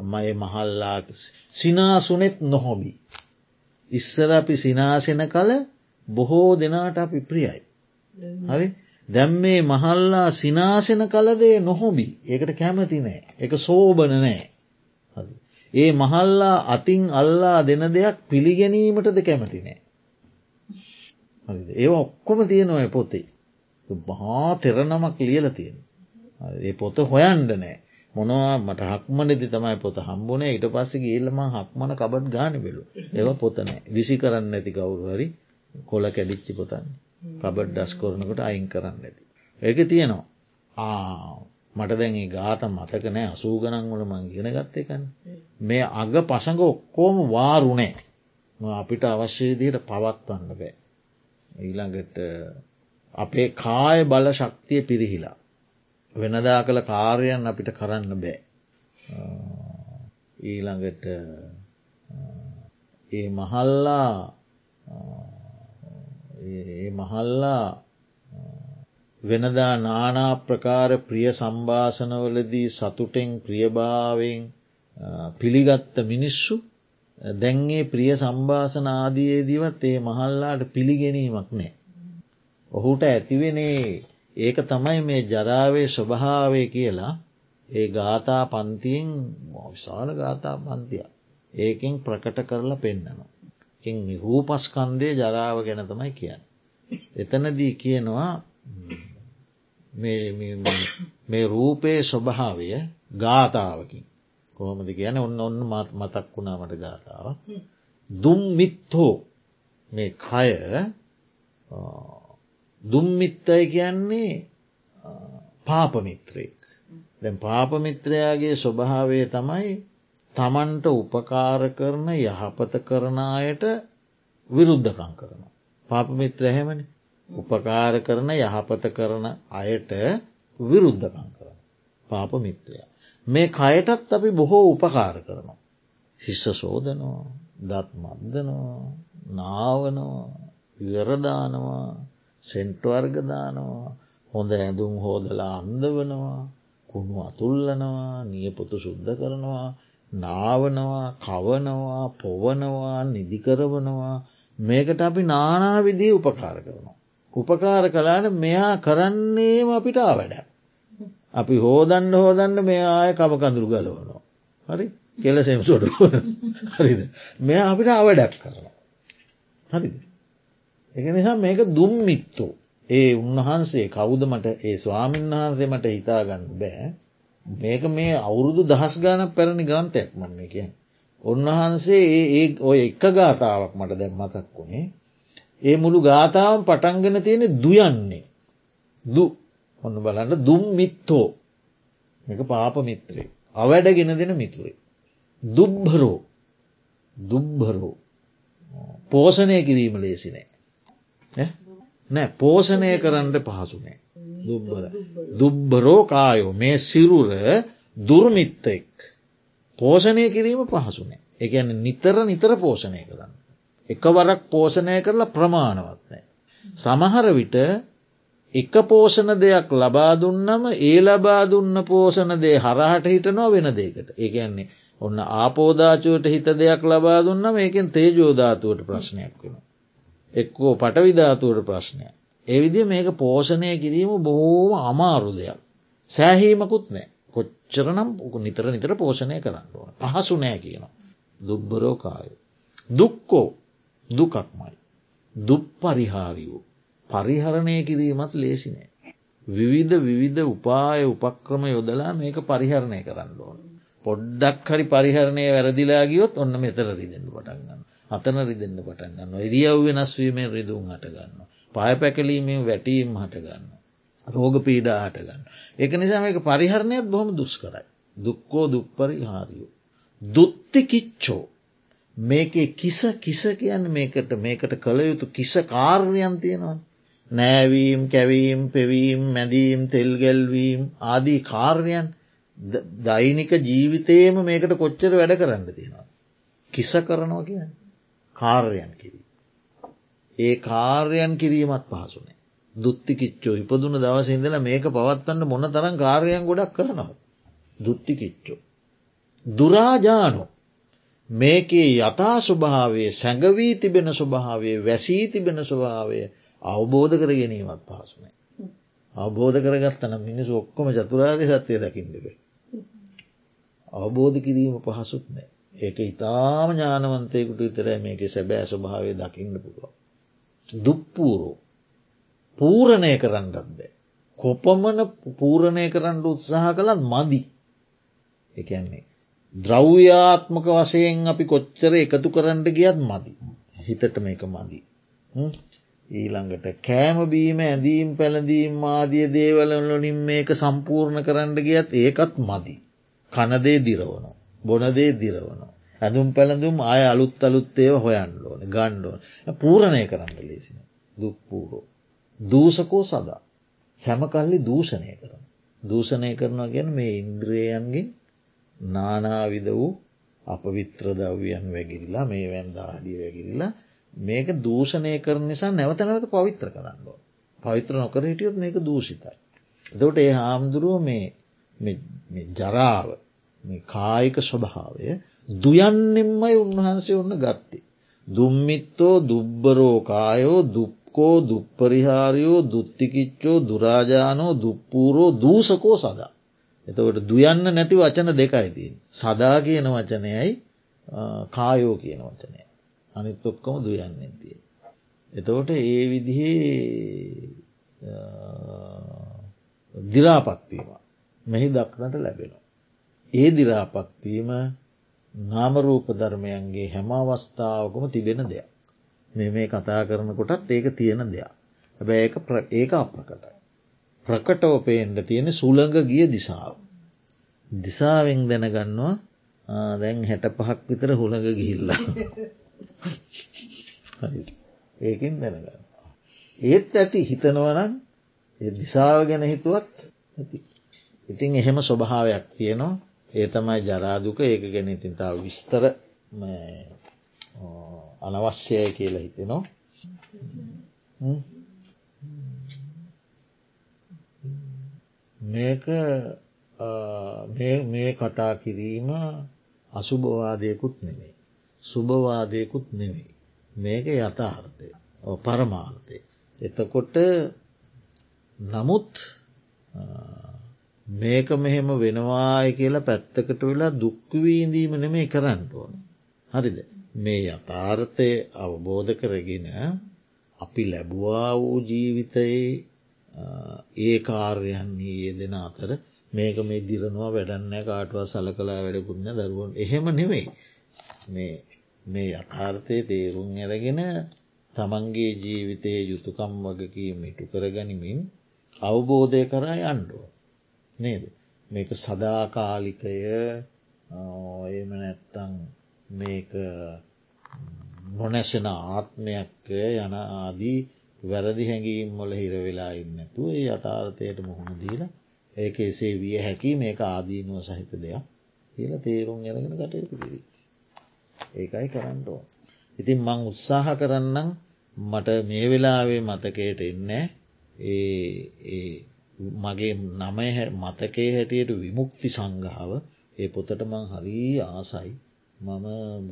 Speaker 1: මය මහල්ලා සිනාසුනෙත් නොහොබි. ඉස්සර අපි සිනාසෙන කල බොහෝ දෙනාට අපි ප්‍රියයි. හරි දැම් මේ මහල්ලා සිනාසෙන කලදේ නොහොබි ඒකට කැමති නෑ එක සෝබන නෑ. ඒ මහල්ලා අතින් අල්ලා දෙන දෙයක් පිළිගැනීමටද කැමති නෑ. ඒ ඔක්කොම තියෙනවා පොතේ. බහා තෙරනමක් ලියල තියෙන. ඒ පොත හොයන්ඩ නෑ මොනවා මට හක්මනෙදි තමයි පොත හම්බුනේ ඉට පස්සේ ගේල්ලම හක්මන කබත් ගාන වෙලු ඒව පොතනෑ විසි කරන්න ඇති කවුරු හරි කොල කැඩිච්චි පොතන්න කබඩ් ඩස් කොරනකට අයින් කරන්න ඇති. ඒක තියෙනවා. ආ මට දැන් ගාත මතක නෑ. අසූ ගනන් වල මං ගෙන ගත්තයකන්න මේ අග පසඟ ඔක්කෝම වාරුණේ අපිට අවශ්‍යදියට පවත්වන්න බෑ. ඊළඟට අපේ කාය බල ශක්තිය පිරිහිලා. වෙනදා කළ කාර්යන් අපිට කරන්න බෑ. ඊළඟට ඒ මහල්ලා ඒ මහල්ලා වෙනදා නානා ප්‍රකාර ප්‍රිය සම්භාසනවලදී සතුටෙන් ප්‍රියභාවෙන් පිළිගත්ත මිනිස්සු දැන්ගේ ප්‍රිය සම්භාසන ආදියේදීවත් ඒ මහල්ලාට පිළිගැනීමක් නෑ. ඔහුට ඇතිවෙනේ ඒක තමයි මේ ජරාවේ ස්වභාවය කියලා ඒ ගාථා පන්තියෙන් විශාල ගාථා පන්තිය ඒකෙන් ප්‍රකට කරලා පෙන්න්නනවා. රූපස්කන්දය ජරාව ගැන තමයි කියන්න. එතනදී කියනවා මේ රූපයේ ස්වභාවය ගාථාවකින් කොහොමද කියන ඔන්න ඔන්න මත් මතක් වුණාමට ගාථාව. දුම්මිත්හෝ මේ කය දුම්මිත්තයි කියන්නේ පාපමිත්‍රයෙක්. දැන් පාපමිත්‍රයාගේ ස්වභාවය තමයි තමන්ට උපකාර කරන යහපත කරන අයට විරුද්ධකං කරනවා. පාපමිත්‍ර හැමනි උපකාර කරන යහපත කරන අයට විරුද්ධකං කරන. පාපමිත්‍රය. මේ කයටත් අපි බොහෝ උපකාර කරනවා. හිස්ස සෝදනවා දත් මද්දනවා නාවනවා විවරදානවා සෙන්ට්වර්ගදානවා හොඳ ඇඳුම් හෝදලා අන්දවනවා කුණු අතුල්ලනවා නියපොතු සුද්ධ කරනවා නාවනවා කවනවා පොවනවා නිදිකරවනවා මේකට අපි නානාවිදී උපකාර කරනවා. උපකාර කලාට මෙයා කරන්නේම අපිට ආවැඩ. අපි හෝදන්න හෝදන්න මේ ආය කමකඳුරු ගලවනවා. හරි කෙලසෙම් සොට හරිද මෙ අපිට අවඩක් කරනවා. හරිද. එක නිසා මේක දුම්මිත්තෝ ඒ උන්වහන්සේ කවුද මට ඒ ස්වාමීන් වහන්සේ මට හිතාගන්න බෑ මේක මේ අවුරුදු දහස් ගාන පැරණි ග්‍රන්ථයක් මන්න කිය. උන්වහන්සේ ඒ ඔය එක ගාථාවක් මට දැම් මතක් වුණේ. ඒ මුළු ගාථාවන් පටන්ගෙන තියෙන දුයන්නේ. දු ඔන්න බලන්න දුම් මිත්තෝ එක පාප මිත්‍රේ. අවැඩ ගෙන දෙන මිතුරේ. දුබ්භරෝ දුබ්භරෝ පෝෂණය කිරීම ලේසිනෑ. නෑ පෝෂණය කරන්න පහසුනෑ. දුබ්බර. දුබ්බරෝ කායෝ මේ සිරුර දුර්මිත්තෙක්. පෝෂණය කිරීම පහසුනේ. එකන නිතර නිතර පෝෂණය කරන්න. එකවරක් පෝෂණය කරලා ප්‍රමාණවත්නෑ. සමහර විට එක පෝෂණ දෙයක් ලබා දුන්නම ඒ ලබා දුන්න පෝෂණ දේ හරහට හිටනවා වෙන දෙකට. ඒගැන්නේ ඔන්න ආපෝදාචුවට හිත දෙයක් ලබා දුන්නම ඒකෙන් තේජෝධාතුවට ප්‍රශ්නයක් වෙන. එක්කෝ පටවිධාතුවට ප්‍රශ්නයක්. එවිදි මේක පෝෂණය කිරීම බොහෝම අමාරු දෙයක්. සෑහීමකුත් නෑ කොච්චරනම් නිතර නිතර පෝෂණය කරන්න ඕන පහසු නෑ කියනවා. දුබ්බරෝකාය. දුක්කෝ දුකක්මයි. දුප් පරිහාරියෝ. පරිහරණය කිරීමත් ලේසිනෑ. විවිධ විවිධ උපාය උපක්‍රම යොදලා මේක පරිහරණය කරන්න ඕන. පොඩ්ඩක් හරි පරිහරණය වැරදිලා ගියොත් ඔන්න මෙතර රිදෙන්න්න පටන්ගන්න. අතන රිදෙන්න්න පටන්ගන්න. එරියව් වෙනස්වීමෙන් රිදුම් හටගන්න. පාය පැකලීමෙන් වැටීම් හටගන්න. රෝග පීඩා හටගන්න. එක නිසා මේක පරිහරණයත් බොහොම දුස් කරයි. දුක්කෝ දුප්පරිහාරියෝ. දුත්ති කිච්චෝ මේක කිස කිස කියන්න මේකට මේකට කළ යුතු කිස කාර්යන් තියෙනවා. නෑවීම් කැවීම් පෙවීම් මැදීම් තෙල්ගැල්වීම් ආදී කාර්යන් දෛනික ජීවිතයම මේකට කොච්චර වැඩ කරන්න තියෙනවා. කිස කරනවා කියන කාර්යන් කිරී. ඒ කාර්යන් කිරීමත් පහසුනේ. දුත්තිකිච්චෝ ඉපදුන දවස ඉඳලා මේක පවත්වන්න මොන තරම් කාර්යන් ගොඩක් කරනවා. දුත්තිකිච්චෝ. දුරාජානෝ මේකේ යථා ස්වභාවේ සැඟවී තිබෙන ස්වභාවේ වැසී තිබෙන ස්වභාවය අවබෝධ කර ගැනීමත් පහසුනේ. අවබෝධ කරගත්තන මිනිස් ඔක්කොම චතුරාර්ය සත්‍යය දකිින්දක. අවබෝධ කිරීම පහසුත් නෑ. ඒක ඉතාම ඥානවන්තයකුට විතර මේක සැබෑ ස්වභාවය දකින්න පුළුව. දුප්පූරෝ පූරණය කරන්නත් බෑ. කොපමන පූරණය කරන්න උත්සාහ කළත් මදි. එකන්නේ. ද්‍රව්‍යාත්මක වසයෙන් අපි කොච්චර එකතු කරන්න ගියත් මදි. හිතට මේක මදි. ඊළඟට කෑමබීම ඇඳීම් පැළඳීම් ආදිය දේවලවලින් මේක සම්පූර්ණ කරන්න ගියත් ඒකත් මදි. කනදේ දිරවන. බොනදේ දිරවන. ඇඳුම් පැළඳුම් ආය අලුත් අලුත්තේව හොයන්න ඕන ගණ්ඩෝන පූරණය කරන්න ලේසින දුක්පූරෝ. දූසකෝ සදා. සැමකල්ලි දූෂණය කරන. දූෂණය කරනවා ගැන මේ ඉන්ද්‍රයන්ගෙන් නානාවිද වූ අපවිත්‍ර දව්‍යයන් වැගිරිලා මේ වැන්දාඩිය වැගිරිලා මේක දූෂණය කරන නිසා නැවත නැවත පවිත්‍ර කරන්න. පවිත්‍ර නොකර හිටියොත් මේක දූෂිතයි. දොට ඒ හාමුදුරුව මේ ජරාව කායික ස්වභාවය දුයන්නෙම්මයි උන්වහන්සේ ඔන්න ගත්තේ. දුම්මිත්තෝ දුබ්බරෝ කායෝ දුක්කෝ දුප්පරිහාරයෝ දුත්තිකිච්චෝ දුරාජානෝ දුප්පූරෝ දූසකෝ සදා. එතකොට දුයන්න නැති වචන දෙකයිතින්. සදා කියන වචනයයි කායෝ කියන වචනය. අනිත් ඔක්කොම දුයන්නෙන් තිය. එතකොට ඒ විදිහේ දිරාපත්වීම මෙහි දක්නට ලැබෙනවා. ඒ දිරාපත්වීම නාමරූප ධර්මයන්ගේ හැම අවස්ථාවකම තිබෙන දෙයක්. මේ මේ කතා කරනකොටත් ඒක තියෙන දෙයක්. හැබැ ඒක අප්‍රකටයි. ප්‍රකටව පේන්ට තියෙන සුළඟ ගිය දිසාාව. දිසාවෙන් දැනගන්නවා දැන් හැට පහක් විතර හුළඟ ගිහිල්ලා. ඒකින් දැනගන්න. ඒත් ඇති හිතනවනම් දිසාව ගැන හිතුවත් ඇති. ඉතින් එහෙම ස්වභාවයක් තියෙනවා ඒ තමයි ජරාදුක ඒක ගැන ඉතින් තාව විස්තර අනවශ්‍යය කියලා හිතෙනවා. මේක මේ කතා කිරීම අසුභවාදයකුත් නෙවෙයි. සුභවාදයකුත් නෙවෙයි. මේක යථාර්ථය පරමාර්ථය. එතකොට නමුත් මේක මෙහෙම වෙනවාය කියලා පැත්තකට වෙලා දුක්වීඳීම නෙමේ කරන්න ඕන. හරිද. මේ යථාර්ථය අවබෝධ කරගෙන අපි ලැබවා වූ ජීවිතයේ ඒ කාර්යයන්නේ යෙදෙන අතර මේක මේ දිරනවා වැඩන්න කාටවා සල කලා වැඩකුන්න දරුවන් එහෙම නෙවෙයි මේ යථාර්ථය තේරුම් ඇරගෙන තමන්ගේ ජීවිතයේ යුතුකම් වගකී මිටු කරගනිමින් අවබෝධය කරා යන්ඩුව. නේද. මේක සදාකාලිකය එම නැත්තං මේක නොනැසෙන ආත්මයක් යන ආදී වැරදි හැඟීම් වල හිරවෙලා ඉන්නතු ඒ අතාර්ථයට මුහුණ දීල ඒක එසේ විය හැකි මේක ආදීනුව සහිත දෙයක් කියල තේරුම් යරගෙන කටයුතු කිරී. ඒකයි කරන්නටෝ. ඉතින් මං උත්සාහ කරන්නම් මට මේ වෙලාවේ මතකයට එන්න ඒ මගේ නමය මතකේ හැටියට විමුක්ති සංගාව ඒ පොතට මං හරී ආසයි. මම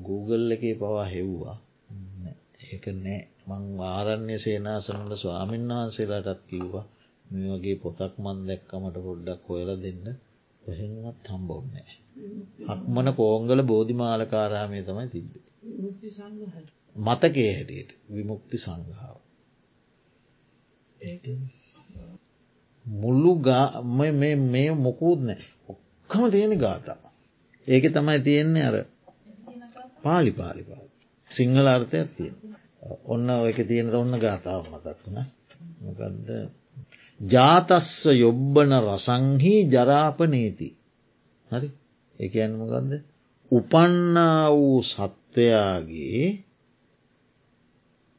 Speaker 1: Google එකේ පවා හෙව්වා. ඒක නෑ. මං ආරණ්‍ය සේනාසනට ස්වාමීන් වහන්සේලාටත් කිව්වා මේ වගේ පොතක් මන් දැක්කමට පොඩ්ඩක් හොයල දෙන්න. පහෙන්වත් හම්බෝන්නෑ හක්මන කෝංගල බෝධිමාලකාරාමය තමයි තිබ්බේ. මතකේ හැටියට විමුක්ති සංගාව මුල්ලු මේ මොකුත් නෑ ඔක්කම තියෙන ගාතා. ඒක තමයි තියෙන්නේ අර පාලි පාලිපාල. සිංහල අර්ථයක් තියෙන. ඔන්න ඔයක තියෙන ඔන්න ගාතාව මතක්න මොකදද ජාතස්ස යොබ්බන රසංහි ජරාපනීති. හරි එක මොකක්ද උපන්නා වූ සත්වයාගේ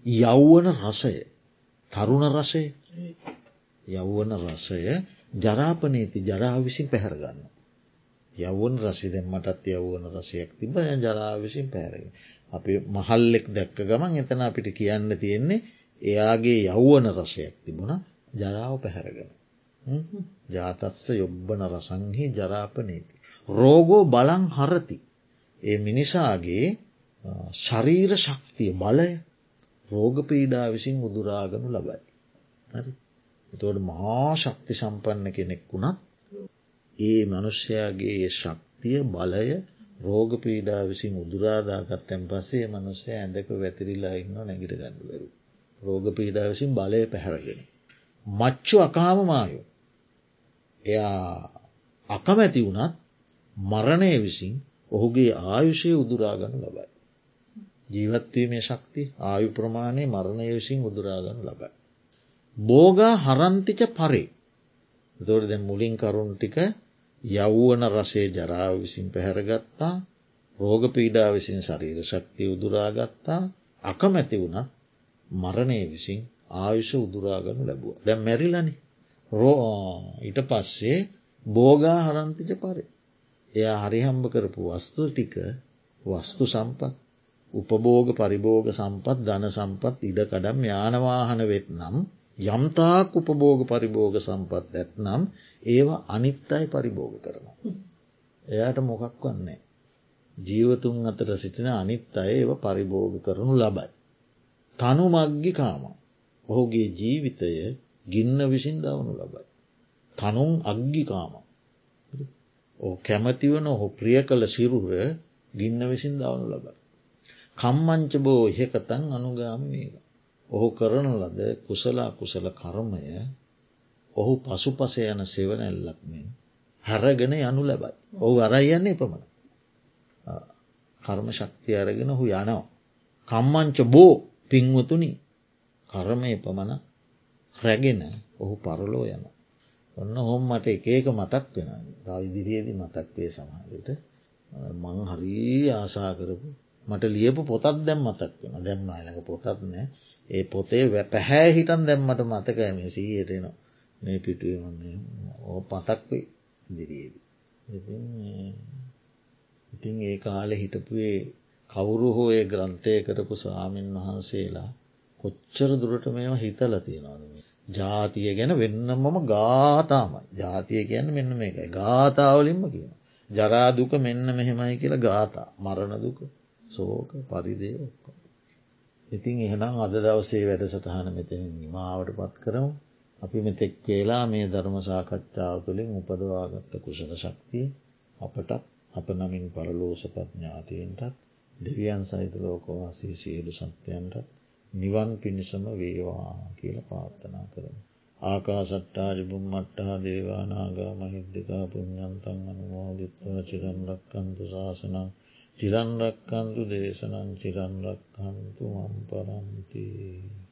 Speaker 1: යෞවන රසය තරුණ රසය යව්වන රසය ජරාපනීති ජරා විසින් පැහැරගන්න. යව්වන් රසි දැම්මටත් යව්වන රසයක් තිබ ජරා විසින් පැහැරගෙන. අපි මහල්ලෙක් දැක්ක ගමන් එතන අපිට කියන්න තියෙන්නේ එයාගේ යව්වන රසයක් තිබුණ ජරාව පැහැරගෙන. ජාතස්ස යොබ්බන රසංහි ජරාපනීති. රෝගෝ බලං හරති. ඒ මිනිසාගේ ශරීර ශක්තිය බලය රෝග පීඩා විසින් උදුරාගනු ලබයි. හරි එතවට මහා ශක්ති සම්පන්න කෙනෙක් වුණත් ඒ මනුෂ්‍යයාගේ ශක්තිය බලය රෝග පීඩා විසින් උදුරාදාගත් තැන් පසේ මනුස්සය ඇඳක වැතිරිලා ඉන්න නැගිට ගන්නවරු. රෝග පීඩා විසින් බලය පැහැරගෙන. මච්චු අකාමමායෝ. එයා අකමැති වුණත් මරණය විසින් ඔහුගේ ආයුෂය උදුරාගනු ලබයි. ජීවත්වීමේ ශක්ති ආයු ප්‍රමාණය මරණය විසින් උදුරාගනු ලබයි. බෝගා හරන්තිච පරේ. දොට දැ මුලින් කරුණු ටික යව්වන රසේ ජරාව විසින් පැහැරගත්තා රෝග පීඩා විසින් ශරීර ශක්තිය උදුරාගත්තා අකමැති වුණත් මරණය විසින් ආයුෂ උදුරාගනු ලැබුව. දැ මැරිලනි. රෝ ඊට පස්සේ බෝගා හරන්තිච පරේ. එයා හරිහම්බ කරපු වස්තු ටික වස්තු සම්පත් උපභෝග පරිභෝග සම්පත් ධන සම්පත් ඉඩකඩම් යානවාහන වෙත් නම් යම්තාක් උපභෝග පරිභෝග සම්පත් ඇත්නම් ඒවා අනිත් අයි පරිභෝග කරනවා. එයාට මොකක් වන්නේ. ජීවතුන් අතර සිටින අනිත් අය ඒව පරිභෝග කරනු ලබයි. තනු මග්ගි කාම. ඔහුගේ ජීවිතය ගින්න විසින් දවනු ලබයි. තනුන් අග්ගිකාම. ඕ කැමතිවන ඔහු ප්‍රිය කළ සිරුව ගින්න විසින් දවනු ලබයි. කම්මංච බෝ එහෙකතන් අනුගාම මේක. ඔහු කරන ලද කුසලා කුසල කර්මය ඔහු පසු පස යන සෙවනැල්ලක්මෙන් හැරගෙන යනු ලැබයි. ඔහු අරයන්නේ එපමණ. කර්ම ශක්තිය අරගෙන හු යනවා. කම්මංච බෝ පින්වතුනි කර්මය පමණ රැගෙන ඔහු පරලෝ යන. ඔන්න හොම් මට එකක මතක් වෙන ඉදිරියේදී මතක් වේ සමහරට මං හරී ආසා කරපු මට ලියපු පොතත් දැම් මතක් වෙන දැම්ම අලක පොතත් නෑ ඒ පොතේ පැහැ හිටන් දැම්මට මතකෑම සීහටන මේ පිටුවන්නේ ඕ පතක්වේ දිරියේද. ඉතින් ඒ කාලෙ හිටපුේ කවුරු හෝ ඒ ග්‍රන්ථය කරපු ස්වාමීන් වහන්සේලා කොච්චර දුරට මේවා හිතල තියෙනවාද ජාතිය ගැන වෙන්නමම ගාතාමයි ජාතිය කියන්න මෙන්න මේකයි ගාතාවලින්ම කියන. ජරාදුක මෙන්න මෙහෙමයි කියලා ගාතා මරණ දුක සෝක පරිදේ ඔක්කො. ඉතින් එහෙනම් අද දවසේ වැඩසටහන මෙතන නිමාවට පත් කරමු. අපි මෙතෙක් වේලා මේ ධර්ම සාකච්ඡාව තුළින් උපදවාගත්ත කුසල ශක්තිය අපට අප නමින් පරලෝසපත් ඥාතීන්ටත් දෙවියන් සහිත ලෝකවාසී සියලු සත්‍යයන්ටත් නිවන් පිණිසම වේවා කියල පාර්ථනා කරන. ආකා සට්ටාජ බුම්මට්ටා දේවානාගා මහිද්දිකා පුුණ්ඥන්තන් අනුමෝදිත්වා චිරන්රක්කන්තු ශාසනං චිරන්රක්කන්තු දේශනං චිරන්රක්කන්තු මම්පරන්තිී